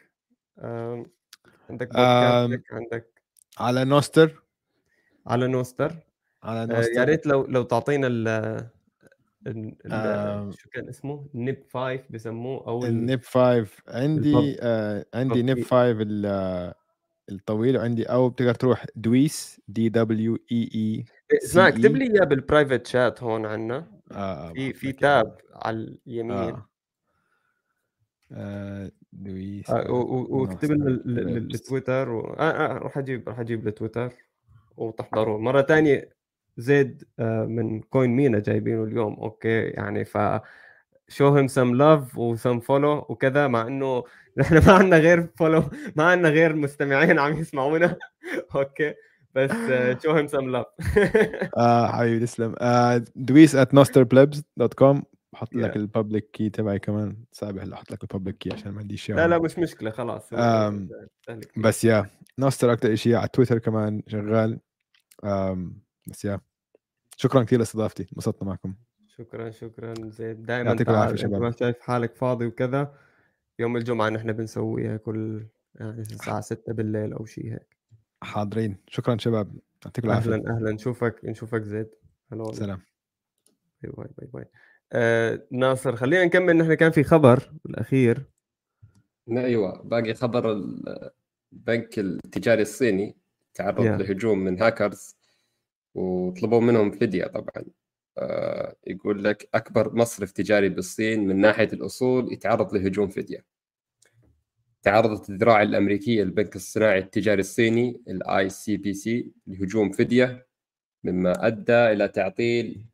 عندك بودكاستك عندك على نوستر. على نوستر. على نوستر uh, يا ريت لو لو تعطينا شو كان اسمه؟ NIP 5 بسموه أو ال NIP 5 عندي آه عندي نيب 5 الطويل وعندي أو بتقدر تروح دويس دي دبليو اي اي اسمع اكتب لي إياه بال private chat هون عندنا آه, آه، في في tab على اليمين. آه. آه دويس آه واكتب لنا التويتر و... آه آه راح أجيب راح أجيب التويتر وتحضروا مرة ثانية زيد آه، من كوين مينا جايبينه اليوم. okay يعني ف show him some love و some follow وكذا مع إنه نحن ما عندنا غير follow ما عندنا غير مستمعين عم يسمعونا. okay. بس show him some love آه حبيبي تسلم. آه دويس at nostr plebs dot com بحط لك ال public key تبعي كمان. سابح اللي أحط لك ال public key عشان ما عندي شيء لا لا مش مشكلة خلاص. بس yeah نوستر أكثر شيء على تويتر كمان شغال. بس yeah شكرا كثير لاستضافتي. انبسطنا معكم. شكرا شكرا زيد دائما يعطيك العافية شباب. ما شايف حالك فاضي وكذا يوم الجمعة نحن بنسويها كل يعني الساعة 6 بالليل أو شيء هيك. حاضرين. شكرا شباب. يعطيكم العافية. أهلا أهلا. نشوفك نشوفك زيد hello سلام. bye bye bye bye. آه ناصر خلينا نكمل. نحن كان في خبر بالاخير أيوه. باقي خبر البنك التجاري الصيني تعرض yeah. لهجوم من هاكرز وطلبوا منهم فديه طبعا. آه، يقول لك أكبر مصرف تجاري بالصين من ناحية الأصول يتعرض لهجوم فديه تعرضت الذراع الامريكيه للبنك الصناعي التجاري الصيني ال ICBC لهجوم فدية مما أدى إلى تعطيل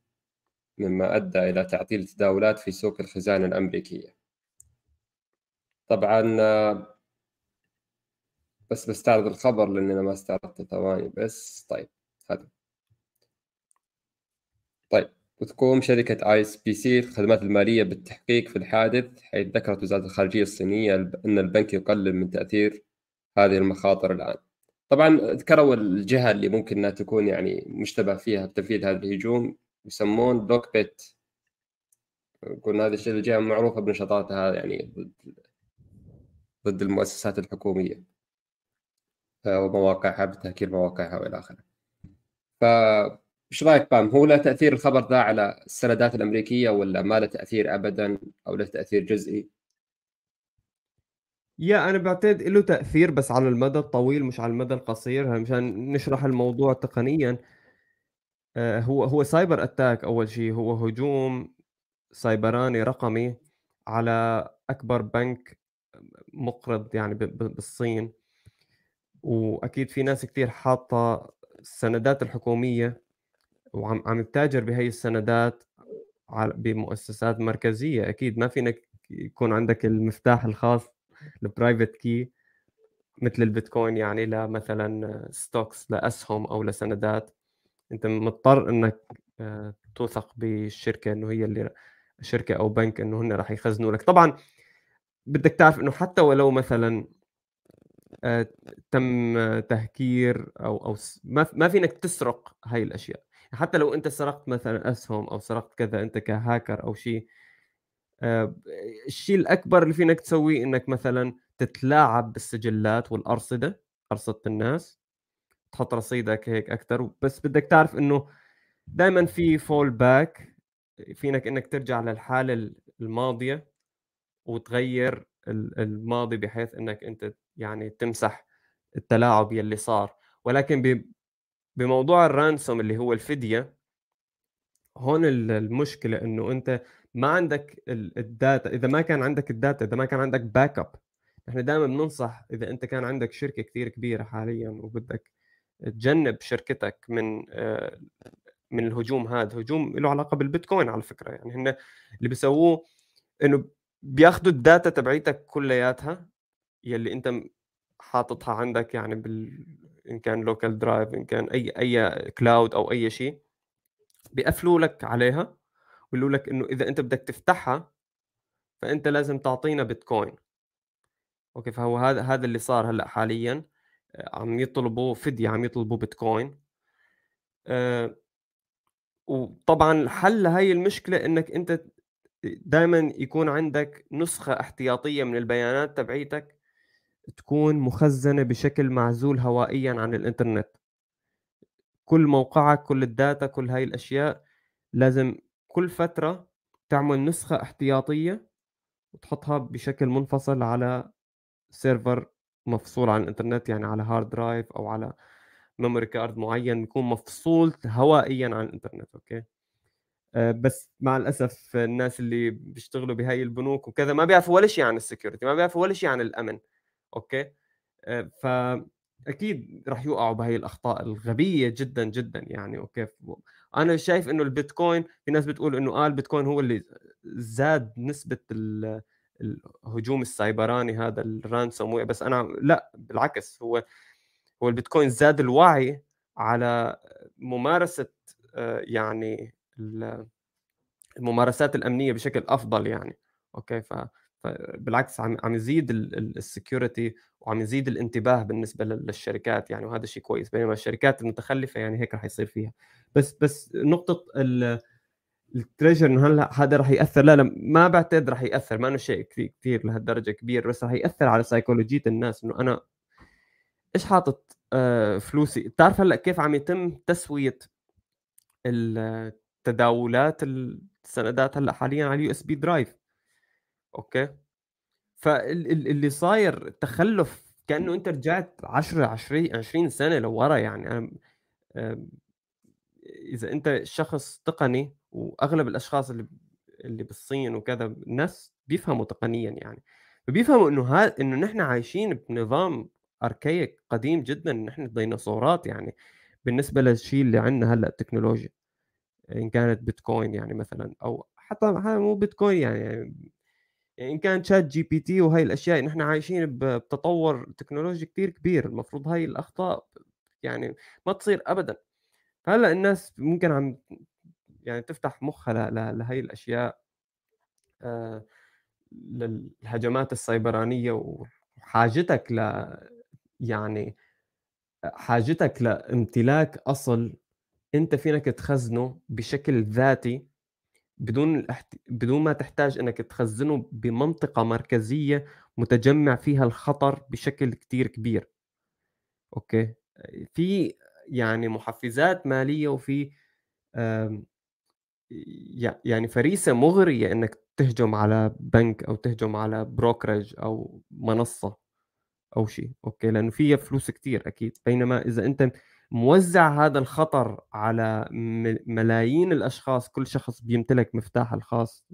مما أدى إلى تعطيل التداولات في سوق الخزانة الأمريكية. طبعا بس بستعرض الخبر لأن أنا ما استعرضته ثواني بس. طيب هذا. طيب. وتقوم شركة ICBC الخدمات المالية بالتحقيق في الحادث حيث ذكرت وزارة الخارجية الصينية أن البنك يقلل من تأثير هذه المخاطر الآن طبعا ذكروا الجهة اللي ممكن أنها تكون يعني مشتبه فيها بتنفيذ هذا الهجوم يسمون دوك بيت قلنا هذه الجهة معروفة بنشاطاتها يعني ضد ضد المؤسسات الحكومية ومواقعها بتهكير مواقعها وإلى آخره. ف إيش رأيك بام؟ هو له تأثير الخبر ذا على السندات الأمريكية ولا ما له تأثير ابدا أو له تأثير جزئي؟ يا أنا بعتقد له تأثير بس على المدى الطويل مش على المدى القصير مشان نشرح الموضوع تقنيا. آه، هو هو cyber attack أول شيء هو هجوم سايبراني رقمي على أكبر بنك مقرض يعني بالصين. وأكيد في ناس كثير حاطة السندات الحكومية وعم عم تتاجر بهي السندات بمؤسسات مركزية أكيد ما فينك يكون عندك المفتاح الخاص ال private key مثل البيتكوين يعني لمثلا stocks لأسهم أو لسندات. أنت مضطر إنك آه، توثق بالشركة إنه هي اللي شركة أو بنك إنه هن راح يخزنوا لك. طبعا بدك تعرف إنه حتى ولو مثلا آه، تم تهكير أو أو ما ما فينك تسرق هاي الأشياء. حتى لو أنت سرقت مثلا أسهم أو سرقت كذا أنت كهاكر أو شيء آه، الشيء الأكبر اللي فينك تسويه إنك مثلا تتلاعب بالسجلات والأرصدة أرصدة الناس تحط رصيدك هيك أكثر بس بدك تعرف إنه دائما في fallback فينك إنك ترجع للحالة الماضية وتغير الماضي بحيث إنك أنت يعني تمسح التلاعب يلي صار. ولكن بموضوع ال ransom اللي هو الفدية هون المشكلة إنه أنت ما عندك ال data إذا ما كان عندك ال data إذا ما كان عندك backup إحنا دائما بننصح إذا أنت كان عندك شركة كثير كبيرة حاليا وبدك تجنب شركتك من آه، من الهجوم هذا هجوم له علاقة بالبيتكوين على فكرة. يعني هن اللي بيسووه إنه بياخذوا ال data تبعيتك كلياتها يلي أنت حاططها عندك يعني بال إن كان local drive إن كان أي أي cloud أو أي شيء بيقفلوا لك عليها ويقولوا لك إنه إذا أنت بدك تفتحها فأنت لازم تعطينا بيتكوين okay فهو هذا هذا اللي صار هلأ حاليا. عم يطلبوا فدية عم يطلبوا بيتكوين أه وطبعا حل هاي المشكلة إنك أنت دائما يكون عندك نسخة احتياطية من البيانات تبعيتك تكون مخزنة بشكل معزول هوائيا عن الإنترنت. كل موقعك كل ال data كل هاي الأشياء لازم كل فترة تعمل نسخة احتياطية وتحطها بشكل منفصل على server مفصول عن الإنترنت يعني على hard drive أو على memory card معين يكون مفصول هوائيا عن الإنترنت okay؟ آه، بس مع الأسف الناس اللي بيشتغلوا بهاي البنوك وكذا ما بيعرفوا ولا شيء عن ال security ما بيعرفوا ولا شيء عن الأمن. okay؟ آه، فأكيد راح يوقعوا بهاي الأخطاء الغبية جدا جدا يعني okay؟ أنا شايف إنه البيتكوين في ناس بتقول إنه آه البيتكوين هو اللي زاد نسبة الهجوم السايبراني هذا ال ransom بس أنا لا بالعكس هو هو البيتكوين زاد الوعي على ممارسة آه، يعني الممارسات الأمنية بشكل أفضل يعني okay؟ ف بالعكس عم عم يزيد ال security وعم يزيد الانتباه بالنسبة للشركات يعني وهذا شيء كويس. بينما الشركات المتخلفة يعني هيك رح يصير فيها. بس بس نقطة ال trigger إنه هلأ هذا رح يأثر. لا لا ما بعتقد رح يأثر. ما إنه شيء كثير كثير لهالدرجة كبير بس رح يأثر على سيكولوجيه الناس. إنه أنا إيش حاطط آه فلوسي؟ بتعرف هلأ كيف عم يتم تسوية التداولات السندات هلأ حاليا على ال USB drive okay. فاللي صاير تخلف كأنه أنت رجعت 10 20 20 سنة لورا يعني. أنا إذا أنت شخص تقني وأغلب الأشخاص اللي اللي بالصين وكذا الناس بيفهموا تقنيا يعني. فبيفهموا إنه هذا إنه نحن عايشين بنظام archaic قديم جدا نحن ديناصورات يعني. بالنسبة للشيء اللي عندنا هلأ التكنولوجيا إن كانت بيتكوين يعني مثلا أو حتى مو بيتكوين يعني, يعني إن كان ChatGPT وهي الأشياء نحن عايشين بتطور تكنولوجي كثير كبير المفروض هاي الأخطاء يعني ما تصير ابدا. هلا الناس ممكن عم يعني تفتح مخها لهي الأشياء آه، للهجمات السيبرانية وحاجتك ل يعني حاجتك لامتلاك أصل أنت فينك تخزنه بشكل ذاتي بدون الاحت... بدون ما تحتاج إنك تخزنه بمنطقة مركزية متجمع فيها الخطر بشكل كتير كبير. أوكي؟ في يعني محفزات مالية وفي يعني فريسة مغرية إنك تهجم على بنك أو تهجم على brokerage أو منصة أو شيء. okay؟ لأنه فيها فلوس كتير أكيد. بينما إذا أنت موزع هذا الخطر على ملايين الأشخاص كل شخص بيمتلك مفتاح الخاص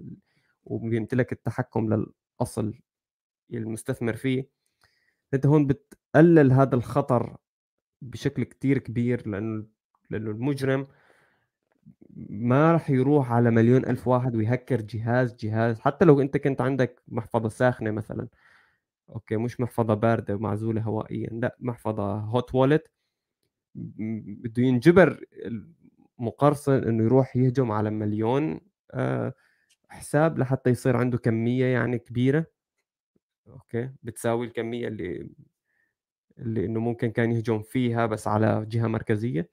وبيمتلك التحكم للأصل المستثمر فيه. أنت هون بتقلل هذا الخطر بشكل كتير كبير لأنه لأنه المجرم ما راح يروح على مليون ألف واحد ويهكر جهاز جهاز. حتى لو أنت كنت عندك محفظة ساخنة مثلا. okay مش محفظة باردة ومعزولة هوائيا لا محفظة hot wallet بده ينجبر المقرصن إنه يروح يهجم على مليون آه، حساب لحتى يصير عنده كمية يعني كبيرة. okay بتساوي الكمية اللي اللي إنه ممكن كان يهجم فيها بس على جهة مركزية.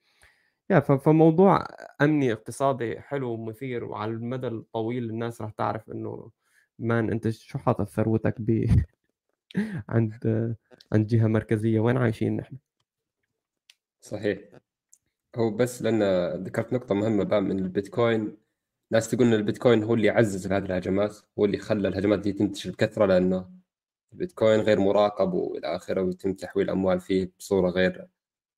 يا فموضوع أمني اقتصادي حلو ومثير وعلى المدى الطويل الناس راح تعرف إنه مان أنت شو حاطط ثروتك ب عند عند جهة مركزية؟ وين عايشين نحن؟ صحيح هو بس لأن ذكرت نقطة مهمة بقى من البيتكوين ناس تقول إن البيتكوين هو اللي عزز هذه الهجمات هو اللي خلى الهجمات دي تنتشر بكثرة لأنه البيتكوين غير مراقب وإلى آخره ويتم تحويل اموال فيه بصورة غير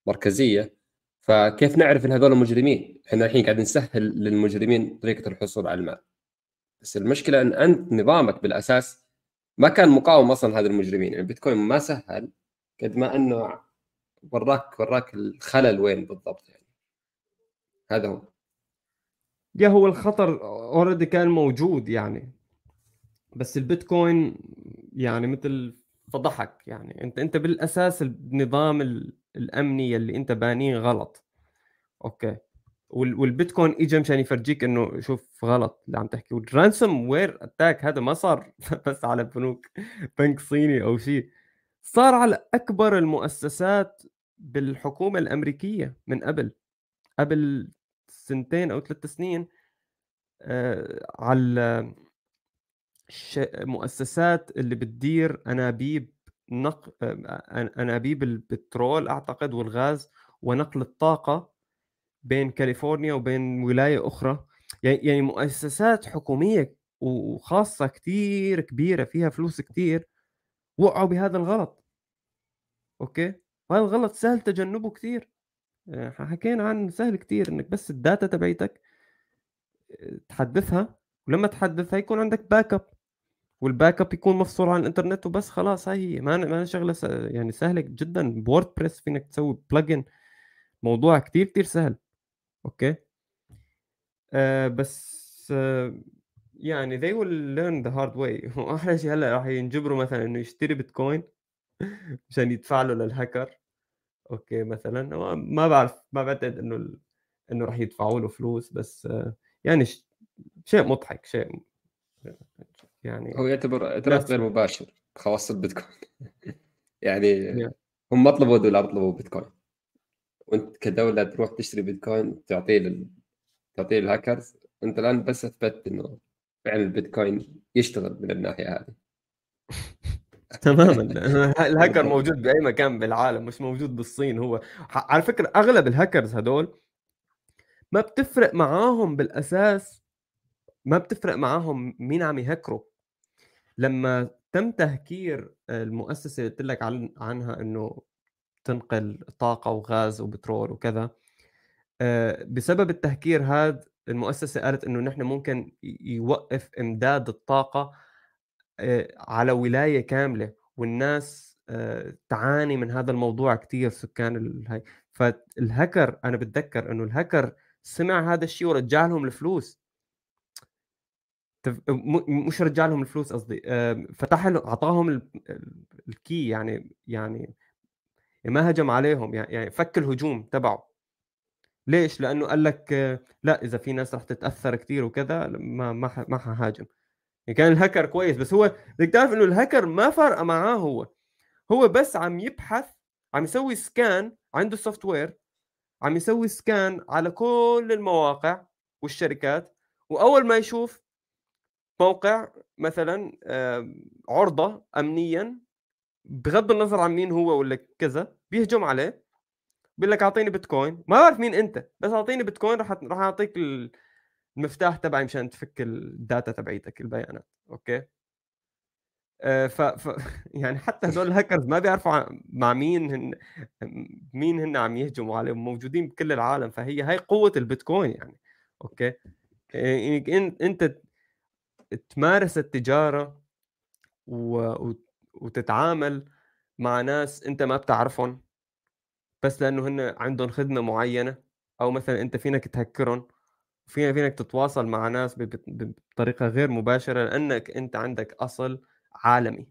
مركزية فكيف نعرف إن هذول مجرمين؟ إحنا الحين قاعد نسهل للمجرمين طريقة الحصول على المال. بس المشكلة إن أنت نظامك بالأساس ما كان مقاوم أصلا هذا المجرمين، يعني البيتكوين ما سهل قد ما إنه وراك وراك الخلل وين بالضبط يعني. هذا هو. يا هو الخطر اوريدي كان موجود يعني. بس البيتكوين يعني مثل فضحك يعني. انت انت بالأساس النظام الأمني اللي انت بانيه غلط. okay. والبيتكوين اجى مشان يفرجيك إنه شوف غلط اللي عم تحكي. وال ransomware أتاك هذا ما صار بس على بنوك بنك صيني أو شيء. صار على أكبر المؤسسات بالحكومة الأمريكية من قبل قبل سنتين أو ثلاث سنين آه على مؤسسات اللي بتدير أنابيب نق... أنابيب البترول أعتقد والغاز ونقل الطاقة بين كاليفورنيا وبين ولاية أخرى. يعني يعني مؤسسات حكومية وخاصة كثير كبيرة فيها فلوس كثير وقعوا بهذا الغلط. أوكي؟ وهذا الغلط سهل تجنبه كثير آه، حكينا عن سهل كثير إنك بس ال data تبعتك آه، تحدثها ولما تحدثها يكون عندك backup وال backup يكون مفصول عن الإنترنت وبس خلاص هاي هي. ما ما شغلة. يعني سهلة جدا. WordPress فينك تسوي plugin موضوع كتير كتير سهل. okay؟ آه بس آه يعني they will learn the hard way. وأحلى شيء هلأ راح ينجبروا مثلا إنه يشتري بيتكوين مشان يدفع له للهاكر okay مثلا. ما بعرف ما بعتقد إنه إنه راح يدفعوا له فلوس بس يعني شيء مضحك شيء يعني هو يعتبر اعتراف غير مباشر بخواص البيتكوين. يعني هم ما طلبوا دولار طلبوا بيتكوين. وأنت كدولة تروح تشتري بيتكوين تعطيه لل... تعطيه للهاكرز أنت الآن بس اثبت إنه فعلا البيتكوين يشتغل من الناحية هذه. تماما. الهاكر موجود بأي مكان بالعالم مش موجود بالصين هو. على فكرة أغلب الهاكرز هدول ما بتفرق معاهم بالأساس ما بتفرق معاهم مين عم يهكروا لما تم تهكير المؤسسة اللي قلت لك عن عنها إنه تنقل طاقة وغاز وبترول وكذا آه، بسبب التهكير هذا المؤسسة قالت إنه نحن ممكن يوقف إمداد الطاقة على ولاية كاملة والناس تعاني من هذا الموضوع كثير سكان الهي فالهكر أنا بتذكر إنه الهكر سمع هذا الشيء ورجع لهم الفلوس. مش رجع لهم الفلوس قصدي فتح له أعطاهم الكي يعني يعني ما هجم عليهم يعني فك الهجوم تبعه. ليش؟ لأنه قال لك لا إذا في ناس رح تتأثر كثير وكذا ما ما ما حهاجم. كان الهكر كويس بس هو بدك تعرف إنه الهكر ما فرق معاه هو. هو بس عم يبحث عم يسوي scan عنده software عم يسوي scan على كل المواقع والشركات وأول ما يشوف موقع مثلا عرضة امنيا بغض النظر عن مين هو ولا كذا بيهجم عليه بيقول لك أعطيني بيتكوين ما بعرف مين أنت بس أعطيني بيتكوين راح راح أعطيك المفتاح تبعي مشان تفك ال data تبعيتك البيانات okay؟ آه، ف... ف يعني حتى هدول الهاكرز ما بيعرفوا مع مين هن مين هن عم يهجموا عليهم موجودين بكل العالم فهي هاي قوة البيتكوين يعني okay؟ يعني أنت تمارس التجارة و... وتتعامل مع ناس أنت ما بتعرفهم بس لأنه هن عندهم خدمة معينة أو مثلا أنت فينك تهكرهم فينا فينك تتواصل مع ناس بطريقة غير مباشرة لأنك أنت عندك أصل عالمي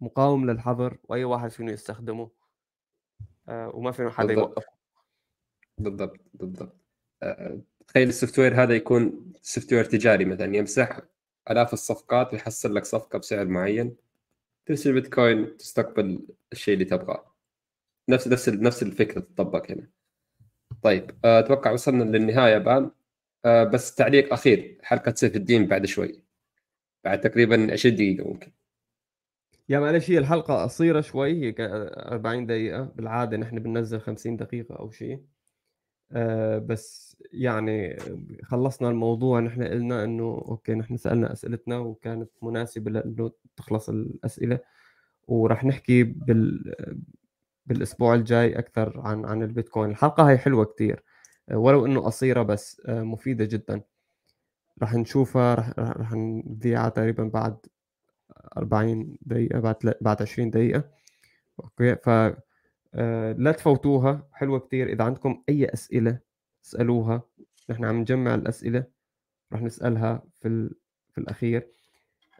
مقاوم للحظر وأي واحد فينه يستخدمه آه، وما فينه حدا يوقفه. بالضبط بالضبط. آه، تخيل ال software هذا يكون software تجاري مثلا يمسح آلاف الصفقات ويحصل لك صفقة بسعر معين ترسل بيتكوين تستقبل الشيء اللي تبغاه. نفس نفس نفس الفكرة تطبق هنا. طيب آه، أتوقع وصلنا للنهاية بان آه، بس تعليق أخير. حلقة سيف الدين بعد شوي. بعد تقريبا 20 دقيقة ممكن. يا معلش هي الحلقة قصيرة شوي هي 40 دقيقة. بالعادة نحن بننزل 50 دقيقة أو شيء. أه بس يعني خلصنا الموضوع. نحن قلنا إنه okay نحن سألنا أسئلتنا وكانت مناسبة لأنه تخلص الأسئلة. وراح نحكي بال بالأسبوع الجاي أكثر عن عن البيتكوين. الحلقة هي حلوة كتير. ولو إنه قصيرة بس آه، مفيدة جدا. راح نشوفها راح راح نذيعها تقريبا بعد 40 دقيقة بعد بعد 20 دقيقة. okay؟ ف آه، لا تفوتوها حلوة كتير. إذا عندكم أي أسئلة اسألوها. نحن عم نجمع الأسئلة راح نسألها في ال... في الأخير.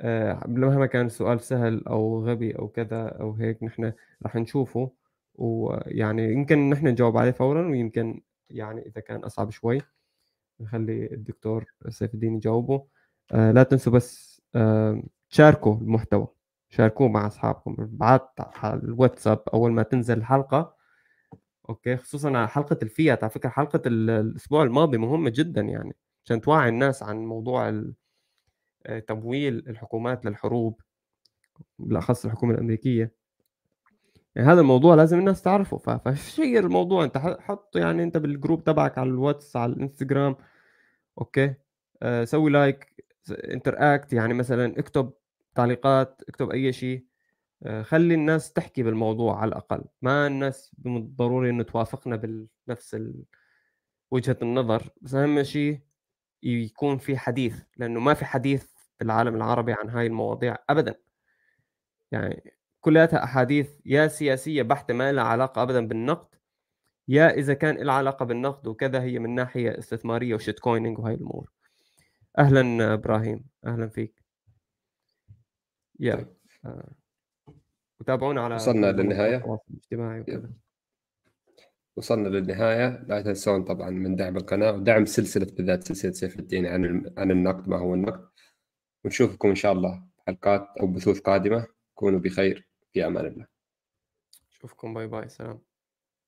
أه مهما كان السؤال سهل أو غبي أو كذا أو هيك نحن راح نشوفه. ويعني يمكن نحن نجاوب عليه فورا ويمكن يعني إذا كان أصعب شوي نخلي الدكتور سيف الدين يجاوبه. آه لا تنسوا بس آه تشاركوا المحتوى شاركوه مع أصحابكم بعد على الواتساب أول ما تنزل الحلقة. okay؟ خصوصا على حلقة الفيات على فكرة حلقة الأسبوع الماضي مهمة جدا يعني عشان توعي الناس عن موضوع آه، تمويل الحكومات للحروب بالأخص الحكومة الأمريكية. يعني هذا الموضوع لازم الناس تعرفه. ف share الموضوع. انت حط يعني انت بال group تبعك على الواتس على الانستغرام okay؟ آه سوي like interact يعني مثلا اكتب تعليقات اكتب أي شيء. آه خلي الناس تحكي بالموضوع على الأقل. ما الناس ضروري إنه توافقنا بنفس وجهة النظر. بس أهم شيء يكون في حديث. لأنه ما في حديث في العالم العربي عن هاي المواضيع ابدا. يعني كلها أحاديث يا سياسية بحتة ما لها علاقة ابدا بالنقد يا إذا كان لها علاقة بالنقد وكذا هي من ناحية استثمارية وشيت كويننج وهي الأمور. أهلا إبراهيم أهلا فيك. يا طيب. آه. وتابعونا على وصلنا للنهاية؟ الاجتماعي وكذا. وصلنا للنهاية. لا تنسون طبعا من دعم القناة ودعم سلسلة بالذات سلسلة سيف الدين عن عن النقد ما هو النقد. ونشوفكم إن شاء الله حلقات أو بثوث قادمة. كونوا بخير. في أمان الله. أشوفكم bye bye سلام.